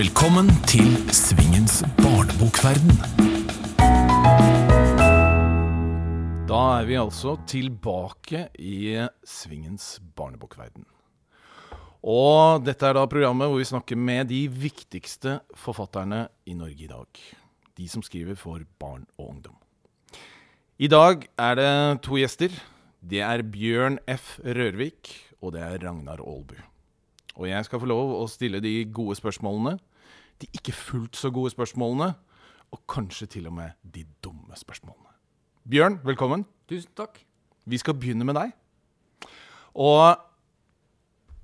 Velkommen til Svingens barnebokverden. Da er vi altså tilbake i Svingens barnebokverden. Og dette er da programmet hvor vi snakker med de viktigste forfatterne i Norge i dag. De som skriver for barn og ungdom. I dag er det to gjester. Det er Bjørn F. Rørvik, og det er Ragnar Aalbu. Og jeg skal få lov å stille de gode spørsmålene, de ikke fullt så gode spørsmålene, og kanskje til og med de dumme spørsmålene. Bjørn, velkommen. Tusen takk. Vi skal begynne med deg. Og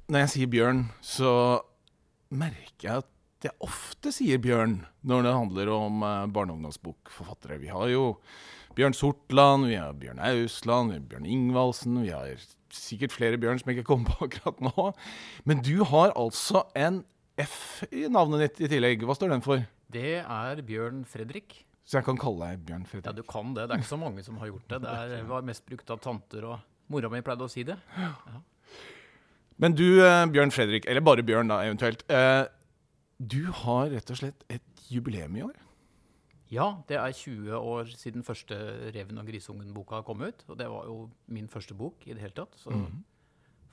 når jeg sier Bjørn, så merker jeg at jeg ofte sier Bjørn når det handler om eh, barne- og ungdomsbokforfattere. Vi har jo Bjørn Sortland, vi har Bjørn Ausland, vi har Bjørn Ingvaldsen. Vi har sikkert flere Bjørn som jeg ikke kommer på akkurat nå. Men du har altså en F i navnet ditt i tillegg. Hva står den for? Det er Bjørn Fredrik. Så jeg kan kalle deg Bjørn Fredrik? Ja, du kan det. Det er ikke så mange som har gjort det. Det er, var mest brukt av tanter, og mora mi pleide å si det. Men du, eh, Bjørn Fredrik, eller bare Bjørn da, eventuelt. Eh, du har rett og slett et jubileum i år. Ja, det er 20 år siden første Reven og grisungen-boka kom ut. Og det var jo min første bok i det hele tatt. Så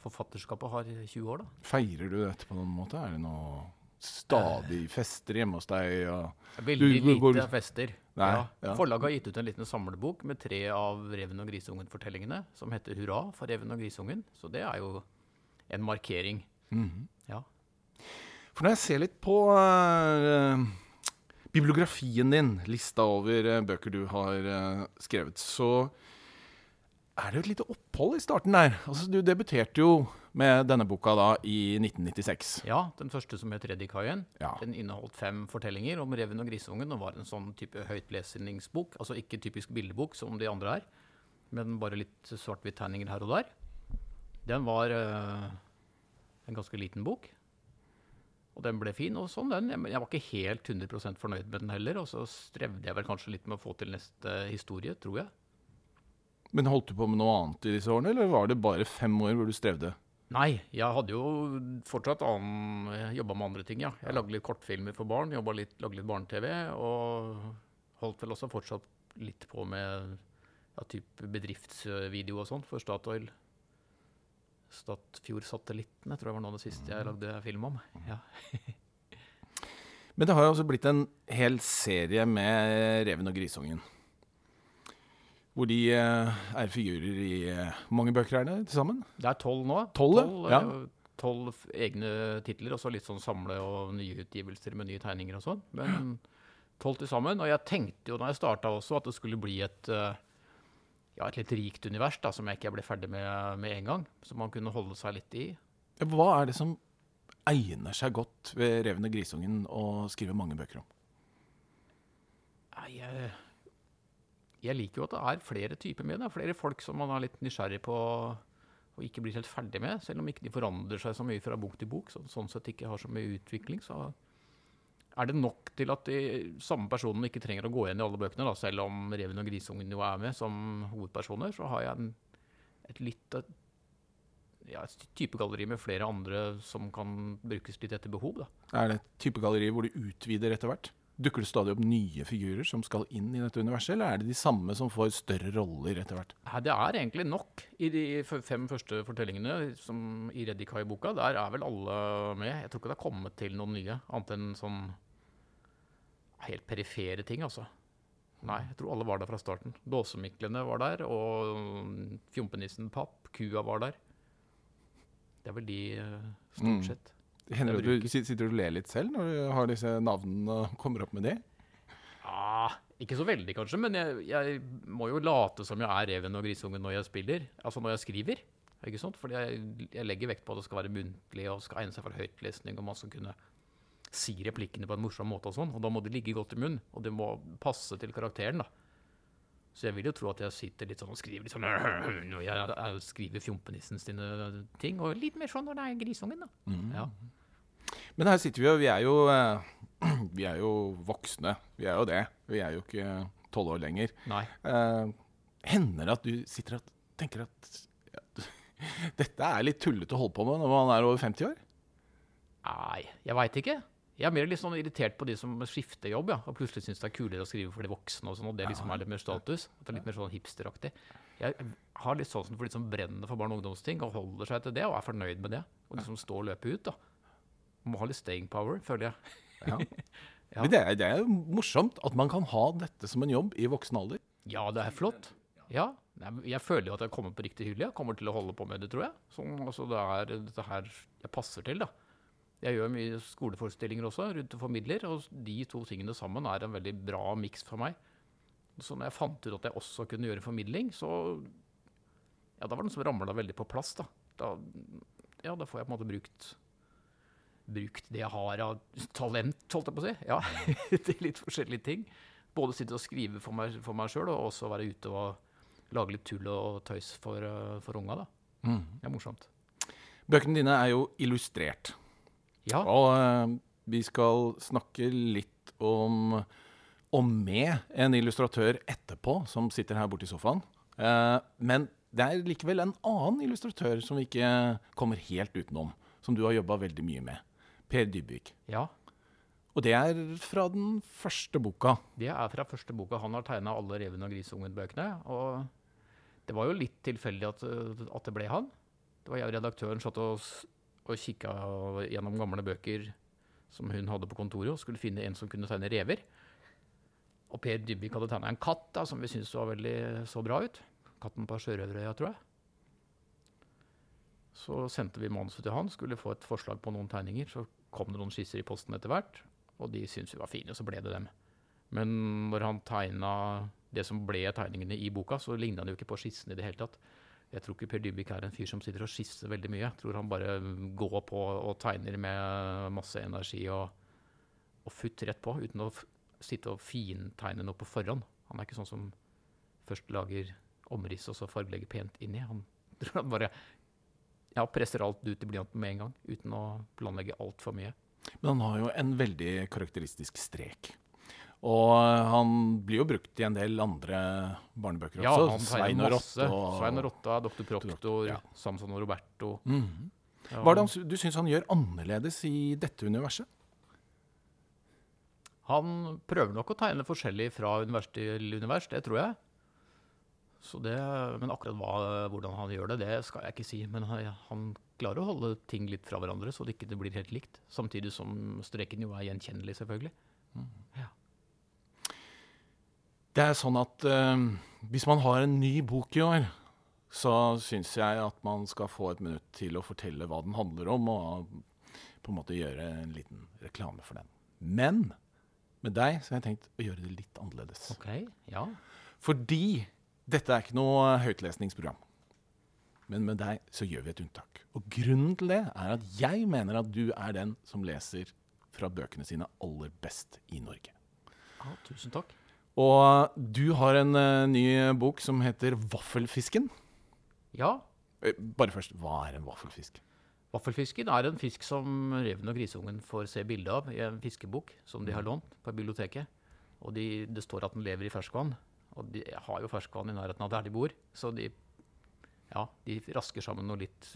forfatterskapet har 20 år, da. Feirer du dette på noen måte? Er det noe stadig fester hjemme hos deg? Veldig Du- du, lite fester. Nei, ja. ja. Forlaget har gitt ut en liten samlebok med tre av Reven og grisungen-fortellingene, som heter 'Hurra for Reven og grisungen'. Så det er jo en markering. Mhm. Ja. For når jeg ser litt på uh, bibliografien din, lista over uh, bøker du har uh, skrevet, så er det jo et lite opphold i starten der. Altså, du debuterte jo med denne boka da i 1996. Ja, den første som het 'Reddikaien'. Ja. Den inneholdt fem fortellinger om reven og grisungen og var en sånn type høytlesningsbok. Altså ikke typisk bildebok som de andre er, men bare litt svart-hvitt-tegninger her og der. Den var øh, en ganske liten bok. Og den ble fin, og sånn den. Jeg, var ikke helt 100% fornøyd med den heller. Og så strevde jeg vel kanskje litt med å få til neste historie, tror jeg. Men holdt du på med noe annet i disse årene, eller var det bare fem år hvor du strevde? Nei, jeg hadde jo fortsatt jobba med andre ting, ja. Jeg lagde litt kortfilmer for barn, jobba litt, lagde litt barne-TV, og holdt vel også fortsatt litt på med ja, type bedriftsvideo og sånn for Statoil. Statfjord-satellittene tror jeg var noe av det siste jeg lagde film om. Ja. Men det har jo også blitt en hel serie med Reven og grisungen. Hvor de eh, er figurer i eh, Hvor mange bøker er det til sammen? Det er tolv nå. Tolv, ja. Tolv, eh, egne titler, og så litt sånn samle- og nye utgivelser med nye tegninger og sånn. Men tolv til sammen. Og jeg tenkte jo da jeg starta også, at det skulle bli et eh, ja, et litt rikt univers da, som jeg ikke ble ferdig med med en gang. Som man kunne holde seg litt i. Hva er det som egner seg godt ved Reven og grisungen å skrive mange bøker om? Nei, jeg, jeg liker jo at det er flere typer med det. Flere folk som man er litt nysgjerrig på og ikke blir helt ferdig med. Selv om ikke de forandrer seg så mye fra bok til bok, så, sånn sett ikke har så mye utvikling, så er det nok til at de samme personene ikke trenger å gå igjen i alle bøkene. Da. Selv om Reven og grisungen jo er med som hovedpersoner, så har jeg en, et litt ja, et typegalleri med flere andre som kan brukes litt etter behov. Da. Er det et typegalleri hvor du utvider etter hvert? Dukker det stadig opp nye figurer som skal inn i dette universet, eller er det de samme som får større roller etter hvert? Det er egentlig nok i de fem første fortellingene som i Reddikai-boka. Der er vel alle med. Jeg tror ikke det har kommet til noen nye, annet enn sånn helt perifere ting, altså. Nei, jeg tror alle var der fra starten. Dåsemiklene var der, og Fjompenissen Papp, kua var der. Det er vel de, stort stort Mm. Hender det at du sitter og ler litt selv når du har disse navnene og kommer opp med det? Ah, ikke så veldig, kanskje, men jeg, jeg må jo late som jeg er reven og grisungen når jeg spiller. Altså når jeg skriver. Ikke sant? Fordi jeg, jeg legger vekt på at det skal være muntlig og skal egne seg for høytlesning, og man skal kunne si replikkene på en morsom måte og sånn. Og da må det ligge godt i munnen. og det må passe til karakteren, da. Så jeg vil jo tro at jeg sitter litt sånn og skriver litt sånn når jeg, skriver Fjompenissen sine ting, og litt mer sånn når det er grisungen, da. Ja. Men her sitter vi jo, vi er jo, eh, vi er jo voksne. Vi er jo det. Vi er jo ikke tolv år lenger. Nei. Eh, hender det at du sitter og tenker at ja, dette er litt tullete å holde på med når man er over 50 år? Nei, jeg veit ikke. Jeg er mer litt sånn irritert på de som skifter jobb, ja, og plutselig syns det er kulere å skrive for de voksne og sånn, og det liksom er litt mer status. At det er litt mer sånn hipsteraktig. Jeg har litt sånn for de som brenner for barne- og ungdomsting og holder seg til det, og er fornøyd med det. Og de som står og løper ut, da. Må ha litt staying power, føler jeg. Ja. Ja. Men det er, det er jo morsomt at man kan ha dette som en jobb i voksen alder. Ja, det er flott. Ja. Jeg føler jo at jeg kommer på riktig hylle. Jeg kommer til å holde på med det, tror jeg. Sånn, altså, det er dette her jeg passer til, da. Jeg gjør mye skoleforestillinger også, rundt og formidler, og de to tingene sammen er en veldig bra miks for meg. Så når jeg fant ut at jeg også kunne gjøre formidling, så Ja, da var den som ramla veldig på plass, da. da. Ja, da får jeg på en måte brukt brukt det jeg har av talent, holdt jeg på å si, ja, til litt forskjellige ting. Både sitte og skrive for meg, for meg sjøl, og også være ute og lage litt tull og tøys for, uh, for unga. da. Det er morsomt. Bøkene dine er jo illustrert. Ja, Og eh, vi skal snakke litt om, om med en illustratør etterpå, som sitter her borte i sofaen. Eh, men det er likevel en annen illustratør som vi ikke kommer helt utenom, som du har jobba veldig mye med. Per Dybvik. ja. Og det er fra den første boka. Det er fra første boka. Han har tegna alle Reven og grisungen-bøkene. Og det var jo litt tilfeldig at, at det ble han. Det var jeg og redaktøren satt og, og kikka gjennom gamle bøker som hun hadde på kontoret, og skulle finne en som kunne tegne rever. Og Per Dybvik hadde tegna en katt da, som vi syntes så veldig så bra ut. Katten på Sjørøverøya, tror jeg. Så sendte vi manuset til han, skulle få et forslag på noen tegninger. Så kom det noen skisser i posten etter hvert, og de syntes vi var fine, og så ble det dem. Men når han tegna det som ble tegningene i boka, så ligna han jo ikke på skissene i det hele tatt. Jeg tror ikke Per Dybvik er en fyr som sitter og skisser veldig mye. Jeg tror han bare går på og tegner med masse energi og, og futt rett på, uten å sitte og fintegne noe på forhånd. Han er ikke sånn som først lager omriss og så fargelegger pent inni. Han tror han bare ja, presser alt ut i blyanten med en gang, uten å planlegge altfor mye. Men han har jo en veldig karakteristisk strek. Og han blir jo brukt i en del andre barnebøker Ja, også. han Svein og. Rotte. Og... Svein og Rotta, Dr. Proktor, ja. Samson og Roberto. Mhm. Ja. Hva er det han, du syns han gjør annerledes i dette universet? Han prøver nok å tegne forskjellig fra univers til univers, det tror jeg. Så det, men akkurat hva, hvordan han gjør det, det skal jeg ikke si. Men han, han klarer å holde ting litt fra hverandre, så det ikke blir helt likt. Samtidig som streken jo er gjenkjennelig, selvfølgelig. Det er sånn at eh, hvis man har en ny bok i år, så syns jeg at man skal få et minutt til å fortelle hva den handler om, og på en måte gjøre en liten reklame for den. Men med deg så har jeg tenkt å gjøre det litt annerledes. Ok, ja. Fordi dette er ikke noe høytlesningsprogram. Men med deg så gjør vi et unntak. Og grunnen til det er at jeg mener at du er den som leser fra bøkene sine aller best i Norge. ja tusen takk. Og du har en eh, ny bok som heter Vaffelfisken. Ja, Eh, bare først, hva er en vaffelfisk? Vaffelfisken er en fisk som reven og grisungen får se bilde av i en fiskebok som de har lånt på biblioteket. Og de, det står at den lever i ferskvann. Og de har jo ferskvann i nærheten av der de bor. Så de, ja, de rasker sammen noe litt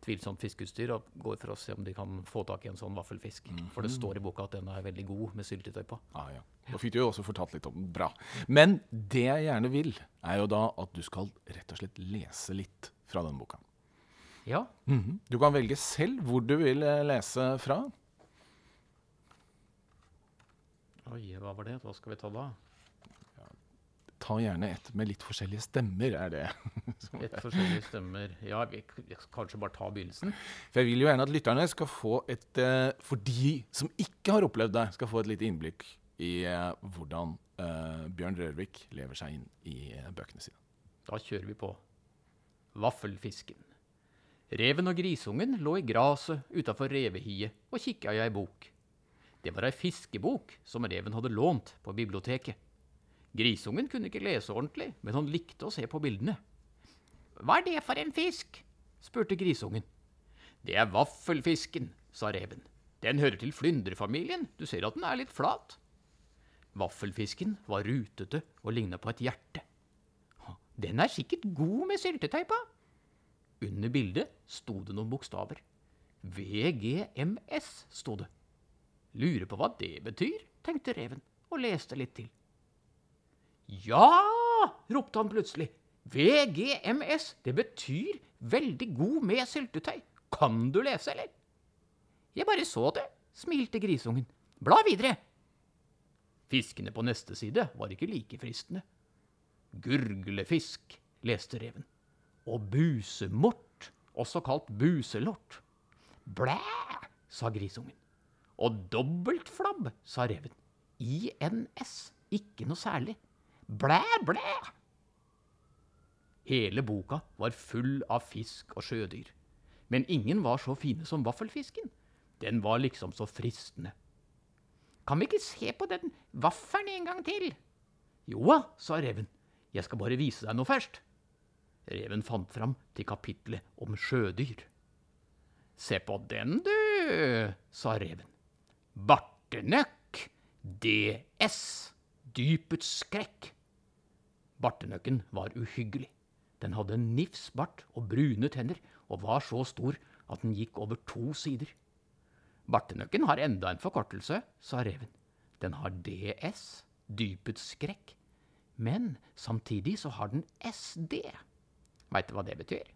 tvilsomt fiskeutstyr og går for å se om de kan få tak i en sånn vaffelfisk. For det står i boka at den er veldig god med syltetøy på. Ah, ja. Da fikk du jo også fortalt litt om den. Bra. Men det jeg gjerne vil, er jo da at du skal rett og slett lese litt fra den boka. Ja, Mhm. Du kan velge selv hvor du vil eh, lese fra. oi, hva var det? Hva skal vi ta da? Ta gjerne et med litt forskjellige stemmer, er det. et forskjellige stemmer. Ja, vi kanskje bare ta begynnelsen. For jeg vil jo gjerne at lytterne skal få et eh, For de som ikke har opplevd det, skal få et lite innblikk i eh, hvordan eh, Bjørn Rørvik lever seg inn i bøkene sine. Da kjører vi på. Vaffelfisken. Reven og grisungen lå i gresset utafor revehiet og kikka i ei bok. Det var ei fiskebok som reven hadde lånt på biblioteket. Grisungen kunne ikke lese ordentlig, men han likte å se på bildene. Hva er det for en fisk? spurte grisungen. Det er vaffelfisken, sa reven. Den hører til flyndrefamilien, du ser at den er litt flat. Vaffelfisken var rutete og ligna på et hjerte. Den er sikkert god med syltetøy. Under bildet sto det noen bokstaver. VGMS sto det. Lurer på hva det betyr, tenkte reven og leste litt til. Ja, ropte han plutselig. VGMS, det betyr veldig god med syltetøy. Kan du lese, eller? Jeg bare så det, smilte grisungen. Bla videre. Fiskene på neste side var ikke like fristende. Gurglefisk, leste reven. Og busemort, også kalt buselort. Blæ, sa grisungen. Og dobbeltflabb, sa reven. INS, ikke noe særlig. Blæ, blæ. Hele boka var full av fisk og sjødyr. Men ingen var så fine som vaffelfisken. Den var liksom så fristende. Kan vi ikke se på den vaffelen en gang til? Joa, sa reven. Jeg skal bare vise deg noe først. Reven fant fram til kapitlet om sjødyr. Se på den, du, sa reven. Bartenøkk. DS. Dypets skrekk. Bartenøkken var uhyggelig. Den hadde en nifs bart og brune tenner og var så stor at den gikk over to sider. Bartenøkken har enda en forkortelse, sa reven. Den har DS, dypets skrekk. Men samtidig så har den SD. Veit du hva det betyr?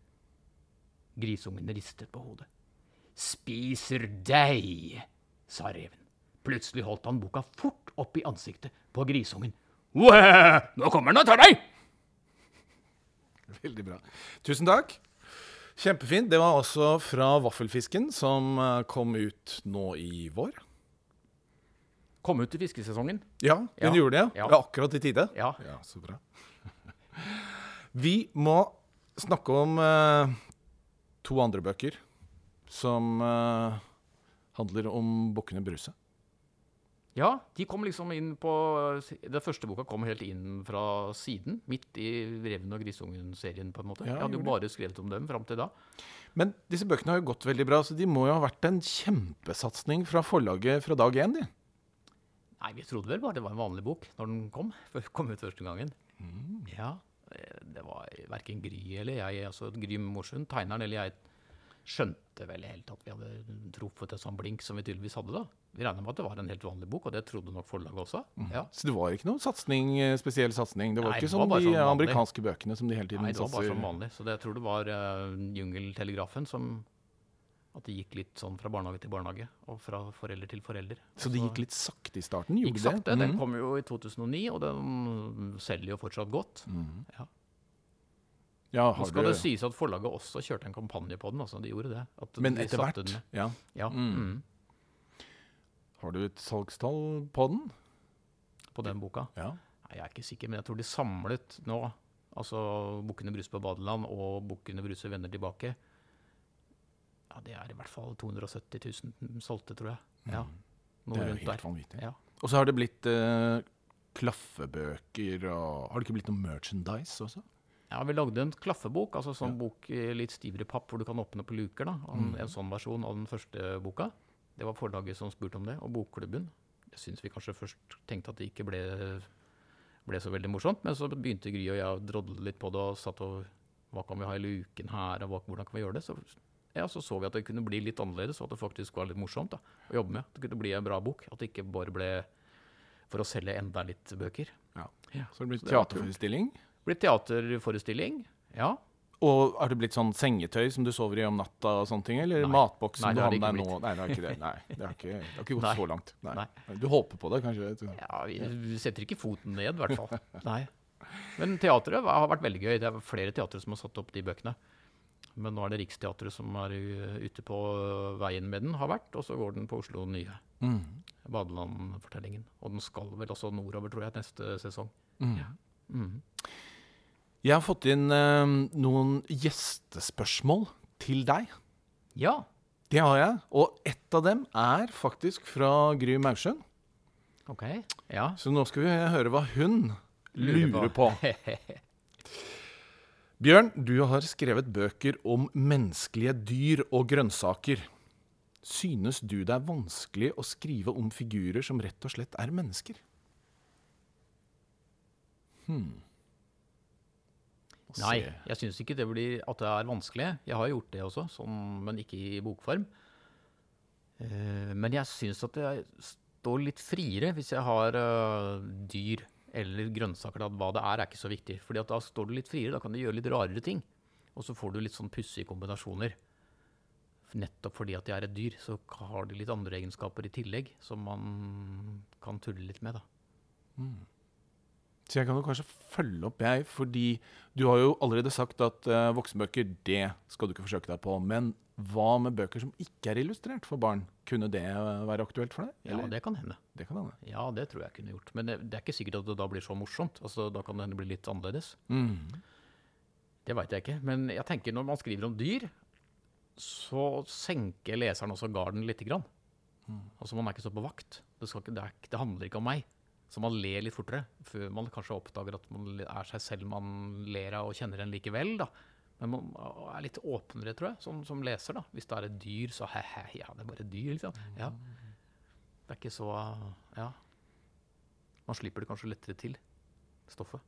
Grisungen ristet på hodet. Spiser deg, sa reven. Plutselig holdt han boka fort opp i ansiktet på grisungen. Nå kommer den og tar deg! Veldig bra. Tusen takk. Kjempefint. Det var også fra Vaffelfisken, som eh, kom ut nå i vår. Kom ut i fiskesesongen. Ja, den Ja. gjorde det. Ja. Ja. Akkurat i tide. Ja. Ja, så bra. Vi må snakke om eh, to andre bøker som eh, handler om Bukkene Bruse. Ja, de kom liksom inn på Den første boka kom helt inn fra siden. Midt i Reven og grisungen-serien, på en måte. Ja, jeg hadde jo bare skrevet om dem fram til da. Men disse bøkene har jo gått veldig bra, så de må jo ha vært en kjempesatsing fra forlaget fra dag én. de. Nei, vi trodde vel bare det var en vanlig bok når den kom. kom ut første gangen. Mm. Ja, eh, det var verken Gry eller jeg, altså Gry Morsund, tegneren eller jeg, skjønte vel helt at vi hadde truffet et sånt blink som vi tydeligvis hadde da. Vi regna med at det var en helt vanlig bok, og det trodde nok forlaget også. Ja. Så det var ikke noen satsing, eh, spesiell satsing. Det var Nei, ikke det var bare de sånn amerikanske bøkene som de hele tiden satser Nei, det var bare sånn som vanlig. Så det, jeg tror det var uh, Jungeltelegrafen som At det gikk litt sånn fra barnehage til barnehage, og fra forelder til forelder. Så det gikk litt sakte i starten? Gikk Gjorde sakte. det? Den Mhm. kom jo i 2009, og den selger jo fortsatt godt. Mm. Ja. Ja, Nå skal du det sies at forlaget også kjørte en kampanje på den. altså De gjorde det. At Men de etter hvert? Ja. Ja. Mm. Mm. Har du et salgstall på den? På den boka. Ja. Nei, jeg er ikke sikker, men jeg tror de samlet nå Altså Bukkene Bruse på badeland og Bukkene Bruse vender tilbake. Ja, det er i hvert fall 270 000 solgte, tror jeg. Ja, Mm. noe Det er jo helt der. vanvittig. Ja. Og så har det blitt eh, klaffebøker og Har det ikke blitt noe merchandise også? Ja, Vi lagde en klaffebok, altså sånn bok i litt stivere papp hvor du kan åpne på luker. da, En, Mm. en sånn versjon av den første boka. Det var forlaget som spurte om det, og Bokklubben. Jeg syns vi kanskje først tenkte at det ikke ble, ble så veldig morsomt, men så begynte Gry og jeg å drodle litt på det og satt og Hva kan vi ha i luken her, og hva, hvordan kan vi gjøre det? Så, ja, så så vi at det kunne bli litt annerledes, og at det faktisk var litt morsomt da, å jobbe med. At det kunne bli en bra bok. At det ikke bare ble for å selge enda litt bøker. Ja. Ja. Så det blir teaterforestilling. Blitt teaterforestilling. Ja. Og har det blitt sånn sengetøy som du sover i om natta og sånne ting? Eller Nei. matboksen Nei, du har med deg nå? Nei, det har ikke det. Nei, det har ikke, det har ikke gått så langt. Nei. Du håper på det, kanskje? Ja, vi, setter ikke foten ned, i hvert fall. Nei. Men teatret har vært veldig gøy. Det er flere teatre som har satt opp de bøkene. Men nå er det Riksteatret som er uh, ute på uh, veien med den, har vært. Og så går den på Oslo Nye. Mm. Badeland-fortellingen. Og den skal vel også nordover, tror jeg, neste sesong. Mm. Mhm. Jeg har fått inn eh, noen gjestespørsmål til deg. Ja. Det har jeg. Og ett av dem er faktisk fra Gry Maursund. OK. Ja. Så nå skal vi høre hva hun lurer på. Bjørn, du har skrevet bøker om menneskelige dyr og grønnsaker. Synes du det er vanskelig å skrive om figurer som rett og slett er mennesker? Hmm. Nei, jeg syns ikke det blir, at det er vanskelig. Jeg har gjort det også, sånn, men ikke i bokform. Eh, men jeg syns at jeg står litt friere hvis jeg har eh, dyr eller grønnsaker. Hva det er, er ikke så viktig. Fordi at da står du litt friere, da kan du gjøre litt rarere ting. Og så får du litt sånn pussige kombinasjoner. Nettopp fordi at de er et dyr, så har de litt andre egenskaper i tillegg som man kan tulle litt med, da. Så jeg kan jo kanskje følge opp, jeg, fordi du har jo allerede sagt at uh, voksenbøker, det skal du ikke forsøke deg på. Men hva med bøker som ikke er illustrert for barn? Kunne det eh, være aktuelt for deg? Ja, det kan hende. det kan hende. Ja, det tror jeg kunne gjort. Men det, det er ikke sikkert at det da blir så morsomt. Altså, Da kan det hende bli litt annerledes. Mm. Det veit jeg ikke. Men jeg tenker når man skriver om dyr, så senker leseren også garden lite grann. Altså Man er ikke så på vakt. Det, skal ikke, det, er, det handler ikke om meg. Så man ler litt fortere, før man kanskje oppdager at man er seg selv man ler av og kjenner en likevel. da. Men man er litt åpnere, tror jeg, som, som leser. da. Hvis det er et dyr, så he-he, ja, det er bare et dyr, liksom. Ja. Det er ikke så Ja. Man slipper det kanskje lettere til, stoffet.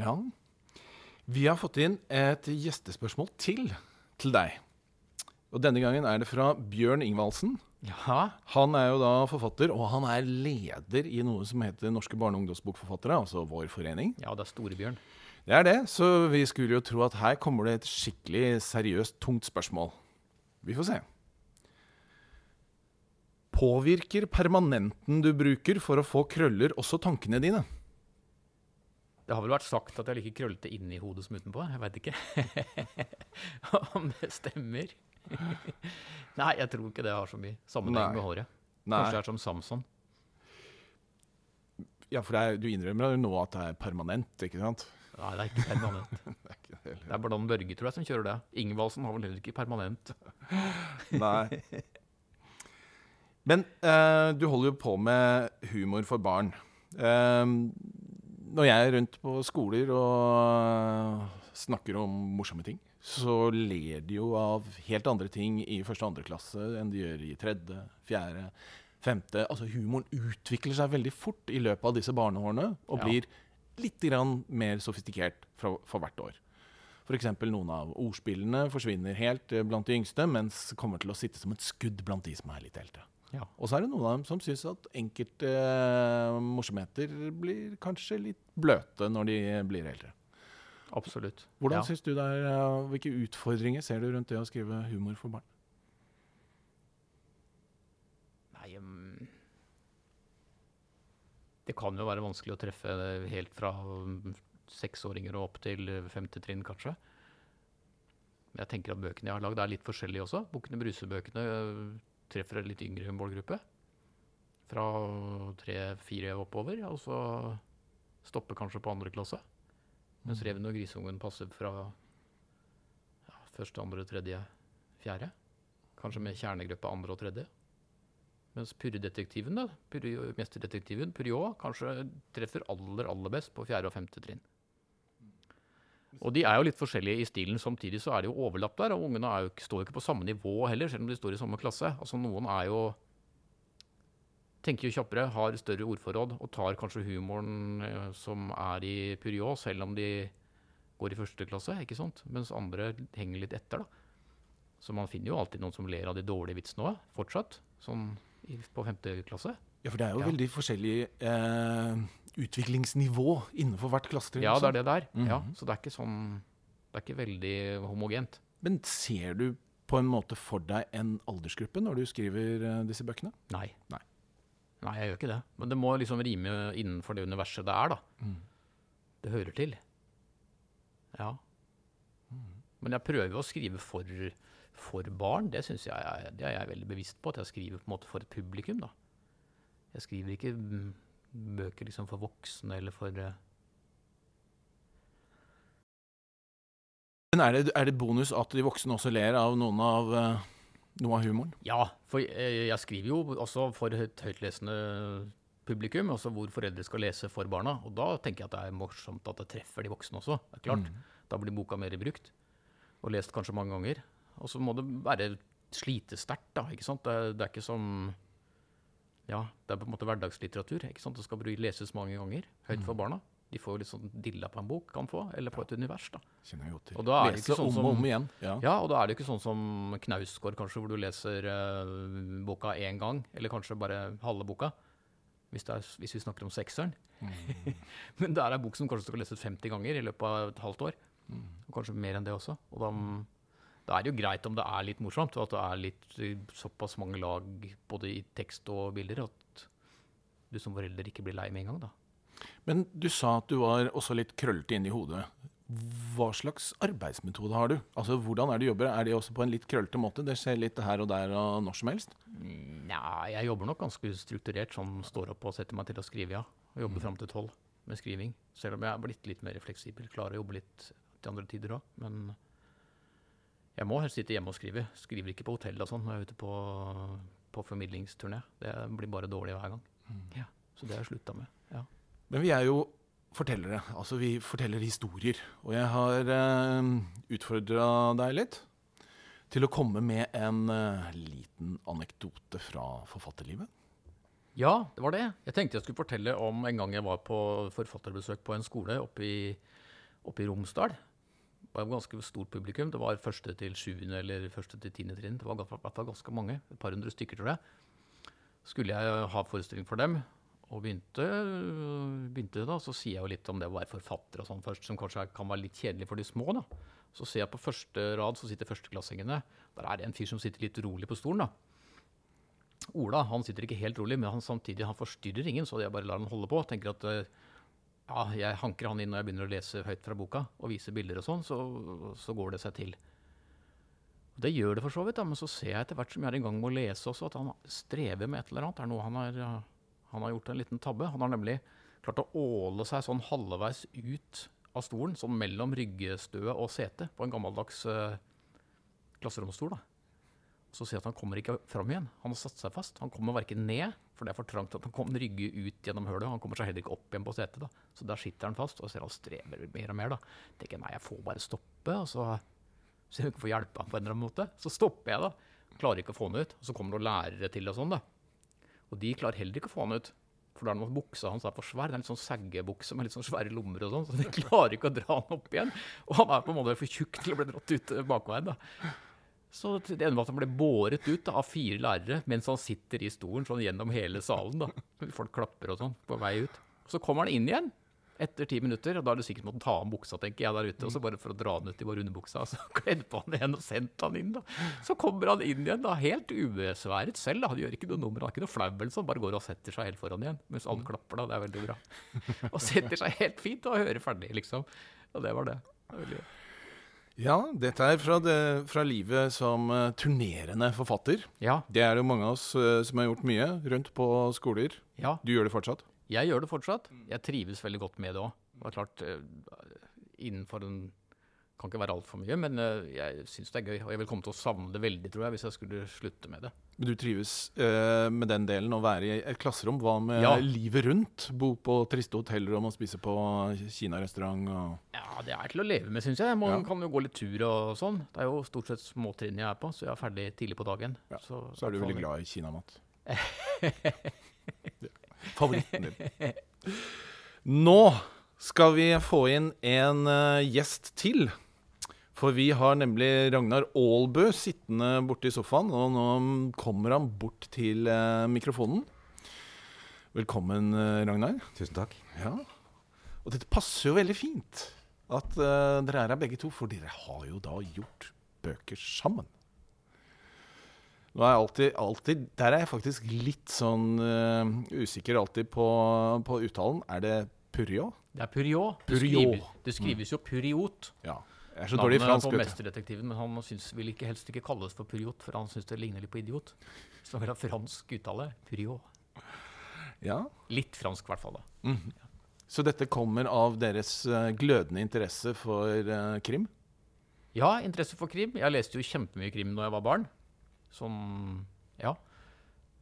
Ja. Vi har fått inn et gjestespørsmål til til deg. Og denne gangen er det fra Bjørn Ingvaldsen. Ja, Han er jo da forfatter, og han er leder i noe som heter Norske barne- og ungdomsbokforfattere, altså vår forening. ja det er Storebjørn. Det er det, så vi skulle jo tro at her kommer det et skikkelig seriøst, tungt spørsmål. Vi får se. Påvirker permanenten du bruker for å få krøller, også tankene dine? Det har vel vært sagt at jeg liker krøllete inni hodet som utenpå. Jeg veit ikke om det stemmer. Nei, jeg tror ikke det har så mye sammenheng Nei. med håret. Nei. Kanskje det er som Samson. Ja, for det er, du innrømmer jo nå at det er permanent, ikke sant? Nei, det er ikke permanent. Det er ikke det. Det er bare Dan Børge, tror jeg, som kjører det. Ingvaldsen har vel heller ikke permanent. Nei. Men uh, du holder jo på med humor for barn. Uh, når jeg er rundt på skoler og snakker om morsomme ting, så ler de jo av helt andre ting i første og andre klasse enn de gjør i tredje, fjerde, femte. Altså Humoren utvikler seg veldig fort i løpet av disse barneårene og Ja. blir litt grann mer sofistikert for, for hvert år. F.eks. noen av ordspillene forsvinner helt eh, blant de yngste, mens kommer til å sitte som et skudd blant de som er litt eldre. Ja. Og så er det noen av dem som syns at enkelte eh, morsomheter blir kanskje litt bløte når de blir eldre. Absolutt. Hvordan ja. synes du det er, eh, Hvilke utfordringer ser du rundt det å skrive humor for barn? Nei, um, Det kan jo være vanskelig å treffe helt fra mm, seksåringer og opp til eh, femte trinn, kanskje. Men jeg tenker at bøkene jeg har lagd, er litt forskjellige også. Bukkene Bruse-bøkene øh, treffer en litt yngre målgruppe. Fra tre-fire oppover, og så stopper kanskje på andre klasse. Mens Reven og Grisungen passer fra ja, første, andre, tredje, fjerde. Kanskje med kjernegruppe andre og tredje. Mens Purredetektiven, da, Purre, mesterdetektiven, Purjå, kanskje treffer aller, aller best på fjerde og femte trinn. Og de er jo litt forskjellige i stilen, samtidig så er det jo overlapp der. Og ungene jo, står jo ikke på samme nivå heller, selv om de står i samme klasse. Altså Noen er jo tenker jo kjappere, har større ordforråd og tar kanskje humoren eh, som er i Puriå, selv om de går i første klasse, ikke sant? Mens andre henger litt etter, da. Så man finner jo alltid noen som ler av de dårlige vitsene òg, fortsatt. Sånn på femte klasse. Ja, for det er jo Ja. veldig forskjellig eh, utviklingsnivå innenfor hvert klassetrinn. Ja, det er det der. ja, Mhm. så det er ikke sånn Det er ikke veldig homogent. Men ser du på en måte for deg en aldersgruppe når du skriver eh, disse bøkene? Nei. Nei. Nei, jeg gjør ikke det. Men det må liksom rime innenfor det universet det er, da. Mm. Det hører til. Ja. Men jeg prøver å skrive for, for barn. Det, synes jeg, er- det er jeg veldig bevisst på, at jeg skriver på en måte for et publikum. da. Jeg skriver ikke mm, bøker liksom for voksne eller for eh, Men er det, er det bonus at de voksne også ler av noen av, eh, noe av humoren? Ja, for eh, jeg skriver jo også for et høytlesende publikum, altså hvor foreldre skal lese for barna. Og da tenker jeg at det er morsomt at det treffer de voksne også. Det er klart. Da blir boka mer brukt, og lest kanskje mange ganger. Og så må det være slitesterkt, da. ikke sant? Det, det er ikke som Ja, det er på en måte hverdagslitteratur. ikke sant? Det skal leses mange ganger. Høyt for barna. De får jo litt sånn dilla på en bok, kan få, eller på et univers. da. Kjenner jeg godt til. Og da er det Lese sånn om og om igjen. Ja. Ja, og da er det jo ikke sånn som Knausgård, kanskje, hvor du leser uh, boka én gang, eller kanskje bare halve boka. Hvis, er, hvis vi snakker om sekseren. Men det er ei bok som kanskje skal leses 50 ganger i løpet av et halvt år. Og kanskje mer enn det også. Og da, da er det jo greit om det er litt morsomt, og at det er litt eh, såpass mange lag både i tekst og bilder, at du som forelder ikke blir lei med en gang, da. Men du sa at du var også litt krøllete inni hodet. Hva slags arbeidsmetode har du? Altså, Hvordan er det du jobber? Er det også på en litt krøllete måte? Det skjer litt her og der og når som helst? Nja, jeg jobber nok ganske strukturert, sånn står opp og setter meg til å skrive, ja. Og jobber fram til tolv med skriving. Selv om jeg er blitt litt mer fleksibel. Klarer å jobbe litt til andre tider òg. Men jeg må helst sitte hjemme og skrive. Skriver ikke på hotell og sånn når jeg er ute på, på formidlingsturné. Det blir bare dårlig hver gang. Ja, så det har jeg slutta med. Men vi er jo fortellere. Altså, vi forteller historier. Og jeg har eh, utfordra deg litt til å komme med en eh, liten anekdote fra forfatterlivet. Ja, det var det. Jeg tenkte jeg skulle fortelle om en gang jeg var på forfatterbesøk på en skole oppe i, oppe i Romsdal. Det var et ganske stort publikum. Det var første til sjuende eller første til tiende trinn. Det var ganske mange. Et par hundre stykker, tror jeg. Skulle jeg ha forestilling for dem, og begynte, begynte da, så sier jeg jo litt om det å være forfatter og sånn først, som kanskje kan være litt kjedelig for de små. da. Så ser jeg på første rad, så sitter førsteklassingene. Der er det en fyr som sitter litt rolig på stolen. da. Ola han sitter ikke helt rolig, men han samtidig han forstyrrer ingen, så jeg bare lar han holde på. Tenker at ja, jeg hanker han inn når jeg begynner å lese høyt fra boka og vise bilder og sånn, så, så går det seg til. Det gjør det for så vidt, da, men så ser jeg etter hvert som jeg er i gang med å lese også, at han strever med et eller annet. Det er noe han har, han har gjort en liten tabbe. Han har nemlig klart å åle seg sånn halvveis ut av stolen, sånn mellom ryggestøet og setet, på en gammeldags uh, klasseromsstol. da. Så ser jeg at han kommer ikke fram igjen. Han har satt seg fast. Han kommer verken ned, for det er for trangt at han kan rygge ut gjennom hølet. Han kommer seg heller ikke opp igjen på setet. da. Så der sitter han fast, og ser han strever mer og mer. da. tenker nei, jeg får bare stoppe, og så ser jeg ikke får hjelpe ham på en eller annen måte. Så stopper jeg, da. Klarer ikke å få han ut. Og så kommer det lærere til og sånn, da. Og de klarer heller ikke å få han ut. For da er det noe buksa hans er for svær. Det er litt sånn seggebukse med litt sånn svære lommer og sånn. Så de klarer ikke å dra han opp igjen. Og han er på en måte for tjukk til å bli dratt ut bakveien. da. Så det ender med at han ble båret ut da, av fire lærere mens han sitter i stolen sånn gjennom hele salen. da. Folk klapper og sånn på vei ut. Så kommer han inn igjen etter ti minutter, og da er det sikkert måttet ta av buksa, tenker jeg, der ute. Og så bare for å dra den ut i bare underbuksa, så kledde på han igjen og sendte han inn. da. Så kommer han inn igjen, da, helt ubesværet selv. da. Han gjør ikke noe nummer, han har ikke noe flau eller sånn, bare går og setter seg helt foran igjen. Mens alle klapper, da. Det er veldig bra. Og setter seg helt fint og hører ferdig, liksom. Og det var det. det var. Ja, dette er fra, det, fra livet som uh, turnerende forfatter. Ja, Det er jo mange av oss uh, som har gjort mye rundt på skoler. ja. Du gjør det fortsatt? Jeg gjør det fortsatt. Jeg trives veldig godt med det òg. Det er klart, eh, innenfor en Kan ikke være altfor mye, men eh, jeg syns det er gøy. Og jeg vil komme til å savne det veldig, tror jeg, hvis jeg skulle slutte med det. Men du trives uh, med den delen, å være i et klasserom. Hva med Ja. livet rundt? Bo på triste hotellrom og spise på kinarestaurant og Ja, det er til å leve med, syns jeg. Man Ja. kan jo gå litt tur og sånn. Det er jo stort sett småtrinn jeg er på, så jeg er ferdig tidlig på dagen. Ja, Så, Så er du veldig glad i kinamat. Favoritten din. Nå skal vi få inn en eh, gjest til. For vi har nemlig Ragnar Aalbø sittende borte i sofaen, og nå kommer han bort til eh, mikrofonen. Velkommen, eh, Ragnar. Tusen takk. Ja. Og dette passer jo veldig fint at dere er her begge to, for dere har jo da gjort bøker sammen. Nå er jeg alltid, alltid Der er jeg faktisk litt sånn uh, usikker alltid på, på uttalen. Er det Purjo? Det er Puriot. Det, skriver, det skrives jo Puriot. Ja. Jeg er så dårlig i Navnet fransk. på. Mesterdetektiven, men han synes, vil ikke, helst ikke kalles for Puriot, for han syns det ligner litt på idiot. Så han vil ha fransk uttale. Puriot. Ja. Litt fransk, i hvert fall. da. Så dette kommer av deres eh, glødende interesse for uh, krim? Ja, interesse for krim. Jeg leste jo kjempemye krim da jeg var barn. Sånn, ja.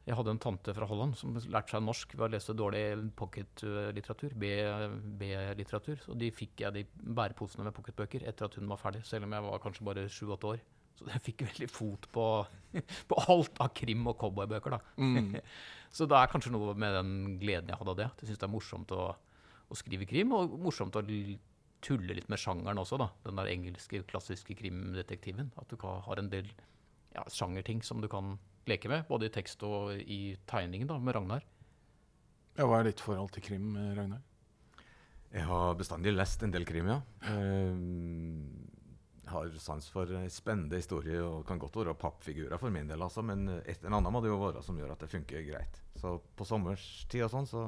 Jeg hadde en tante fra Holland som lærte seg norsk ved å lese dårlig pocketlitteratur. B-litteratur. Så de fikk jeg de bæreposene med pocketbøker etter at hun var ferdig, selv om jeg var kanskje bare sju-åtte år. Så jeg fikk veldig fot på, på alt av krim og cowboybøker, da. så det er kanskje noe med den gleden jeg hadde av det. at Jeg syns det er morsomt å, å skrive krim, og morsomt å tulle litt med sjangeren også, da. Den der engelske, klassiske krimdetektiven. At du har en del ja, sjangerting som du kan leke med, både i tekst og i tegningen, da, med Ragnar. Ja, hva er ditt forhold til krim, eh, Ragnar? Jeg har bestandig lest en del krim, ja. Jeg har sans for eh, spennende historier og kan godt være pappfigurer for min del, altså, men et, en annen må det jo være som gjør at det funker greit. Så på sommerstid og sånn så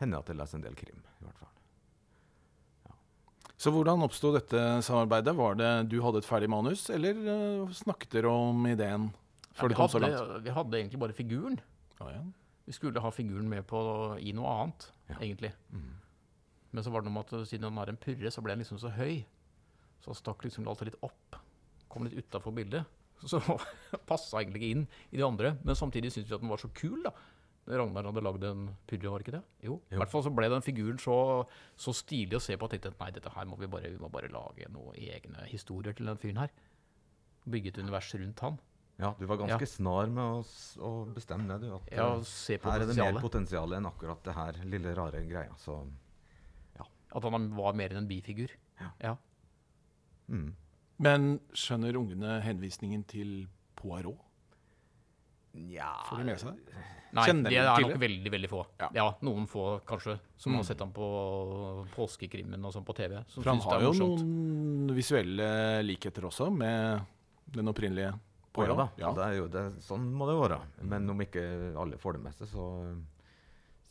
hender det at jeg leser en del krim, i hvert fall. Så hvordan oppsto dette samarbeidet? Var det du hadde et ferdig manus, eller eh, snakket dere om ideen før ja, det kom så langt? vi hadde egentlig bare figuren. Ja, ja. Vi skulle ha figuren med på, i noe annet, egentlig. Mm. Men så var det noe med at siden han er en purre, så ble han liksom så høy. Så han stakk liksom alltid litt opp. Kom litt utafor bildet. Så passa egentlig ikke inn i de andre. Men samtidig syntes vi at den var så kul, da. Ragnar hadde lagd en purre, var det ikke det? Jo. I hvert fall så ble den figuren så, så stilig å se på at jeg tenkte nei, dette her må vi bare, vi må bare lage noen egne historier til den fyren her. Bygge et univers rundt han. Ja, du var ganske snar med å, å bestemme det, du. At Ja, eh, se på her er det mer potensial enn akkurat det her lille, rare greia. Så At han var mer enn en bifigur. Ja. ja. mm. Men skjønner ungene henvisningen til Poirot? Nja Får de med seg det? Nei, Kjenner det de er nok veldig veldig få. Ja. Ja, Noen få, kanskje, som Mm. har sett ham på påskekrimmen og sånn på TV. Som For han har er jo noen visuelle likheter også med den opprinnelige Å ja Poirot. Ja. Det er jo, det, sånn må det være. Men om ikke alle får det med seg, så,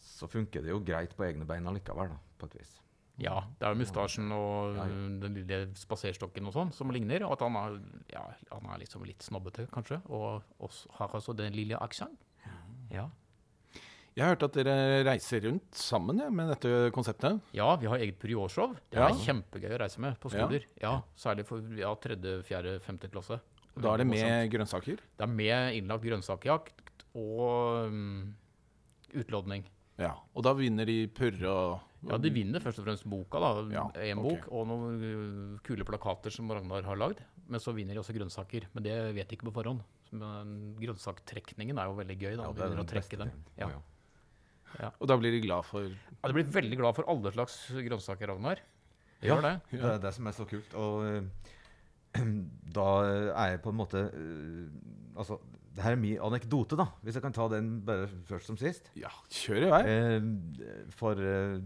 så funker det jo greit på egne bein allikevel, da, på et vis. Ja, det er jo mustasjen og Ja, ja. den lille spaserstokken og sånn som ligner. Og at han er, ja, han er liksom litt snobbete, kanskje. Og også, har også den lille aksenten. Ja. Jeg har hørt at dere reiser rundt sammen ja, med dette konseptet. ja, vi har eget periorshow. Det Ja. er kjempegøy å reise med på Ja. skoler. Ja, Særlig for ja, tredje, fjerde, femte klasse. Da er det med grønnsaker. Det er med innlagt grønnsakjakt og um, utlodning. Ja. Og da vinner de purre og Ja, de vinner først og fremst boka, da. Ja, en bok og noen uh, kule plakater som Ragnar har lagd. Men så vinner de også grønnsaker. Men det vet de ikke på forhånd. Men grønnsaktrekningen er jo veldig gøy. da. Ja, er begynner å trekke beste dem. Ja. Ja. Og da blir de glad for Ja, de blir veldig glad for alle slags grønnsaker, Ragnar. Ja. Det. Det er det som er så kult. Og eh, da er jeg på en måte eh, Altså, det her er min anekdote, da. Hvis jeg kan ta den bare først som sist. Ja, kjør i vei. Eh, for eh,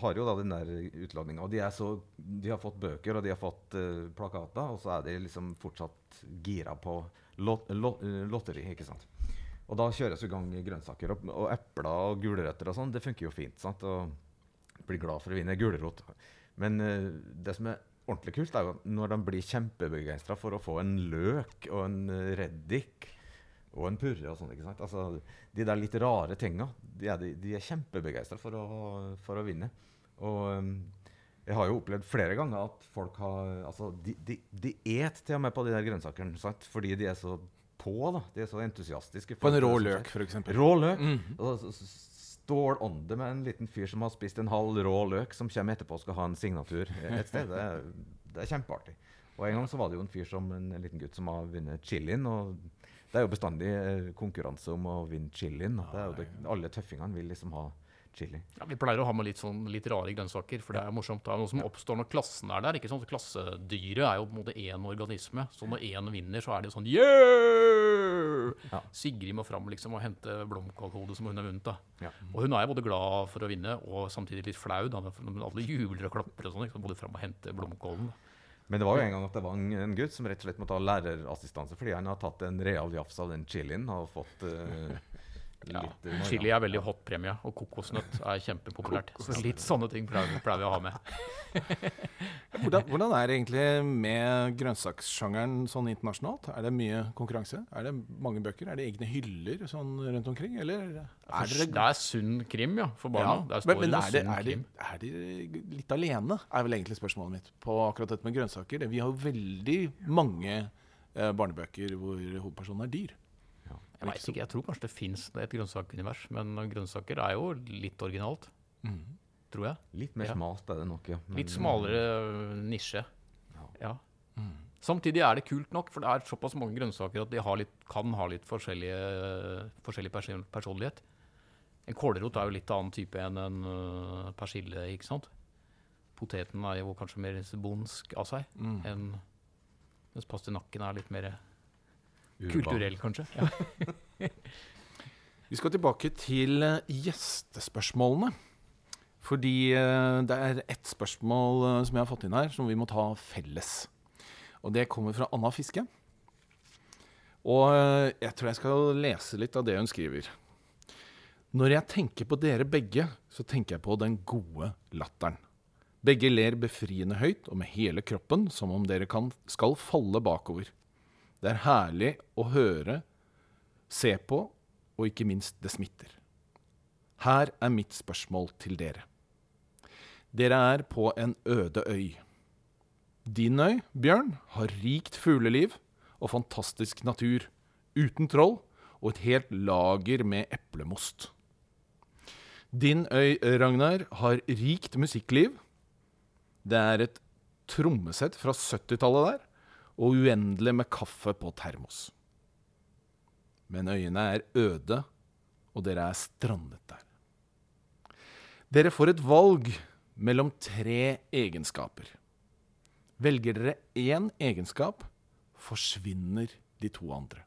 har jo da den der utlåninga. Og de, er så, de har fått bøker og de har fått eh, plakater, og så er de liksom fortsatt gira på lot, lot, eh, lotteri. ikke sant? Og da kjøres i gang grønnsaker. Og, og epler og gulrøtter og sånn, det funker jo fint. sant? Og blir glad for å vinne gulrot. Men eh, det som er ordentlig kult, er jo når de blir kjempebegeistra for å få en løk og en eh, reddik og en purre og sånn. ikke sant? Altså, De der litt rare tinga, de er, de, er kjempebegeistra for, for å vinne. Og um, jeg har jo opplevd flere ganger at folk har Altså, de, de, de et til og med på de der grønnsakene, sant? fordi de er så på, da. De er så entusiastiske. På en rå løk, f.eks. Rå løk. Mm. Og så s- ånde med en liten fyr som har spist en halv rå løk, som kommer etterpå og skal ha en signatur et sted. Det er, det er kjempeartig. Og en gang så var det jo en fyr som, en liten gutt som har vunnet chilien. og det er jo bestandig eh, konkurranse om å vinne chilien. Det er jo det, alle tøffingene vil liksom ha chili. Ja, vi pleier å ha med litt, sånn, litt rare grønnsaker, for det er morsomt. Det er noe som oppstår når klassen er der. ikke sant? Klassedyret er jo på en måte én organisme. Så når én vinner, så er det jo sånn yeah! Ja. Sigrid må fram liksom og hente blomkålhodet som hun har vunnet. da. Ja. Og hun er både glad for å vinne og samtidig litt flau. da, når Alle jubler og klapper og sånn. Så må Både fram og hente blomkålen. Men det var jo en gang at det var en, en gutt som rett og slett måtte ha lærerassistanse fordi han har tatt en real jafs av den chilien og fått eh, Ja, Chili er veldig hot premie, og kokosnøtt er kjempepopulært. Så litt sånne ting pleier vi- å ha med. Hvordan, hvordan er det egentlig med grønnsakssjangeren sånn internasjonalt? Er det mye konkurranse? Er det mange bøker? Er det egne hyller sånn rundt omkring? Eller er Det det er sunn krim, ja, for barna. Ja, men, men det er, det, er, de, er de litt alene, er vel egentlig spørsmålet mitt på akkurat dette med grønnsaker. Vi har jo veldig mange eh, barnebøker hvor hovedpersonen er dyr. Jeg vet ikke, jeg tror kanskje det fins et grønnsakunivers, men grønnsaker er jo litt originalt, tror jeg. Litt mer Ja. smalt er det nok, ja. Men, Litt smalere øh, nisje. Ja. Ja. Samtidig er det kult nok, for det er såpass mange grønnsaker at de har litt, kan ha litt forskjellige, forskjellig personlighet. En kålrot er jo litt annen type enn en øh, persille, ikke sant? Poteten er jo kanskje mer bondsk av seg, Mm. enn mens pastinakken er litt mer Urban. kulturell, kanskje. Ja. Vi skal tilbake til eh, gjestespørsmålene. Fordi eh, det er ett spørsmål eh, som jeg har fått inn her, som vi må ta felles. Og det kommer fra Anna Fiske. Og jeg tror jeg skal lese litt av det hun skriver. Når jeg tenker på dere begge, så tenker jeg på den gode latteren. Begge ler befriende høyt og med hele kroppen, som om dere kan, skal falle bakover. Det er herlig å høre, se på, og ikke minst det smitter. Her er mitt spørsmål til dere. Dere er på en øde øy. Din øy, Bjørn, har rikt fugleliv og fantastisk natur, uten troll og et helt lager med eplemost. Din øy, Ragnar, har rikt musikkliv. Det er et trommesett fra 70-tallet der, og uendelig med kaffe på termos. Men øyene er øde, og dere er strandet der. Dere får et valg mellom tre egenskaper. Velger dere én egenskap, forsvinner de to andre.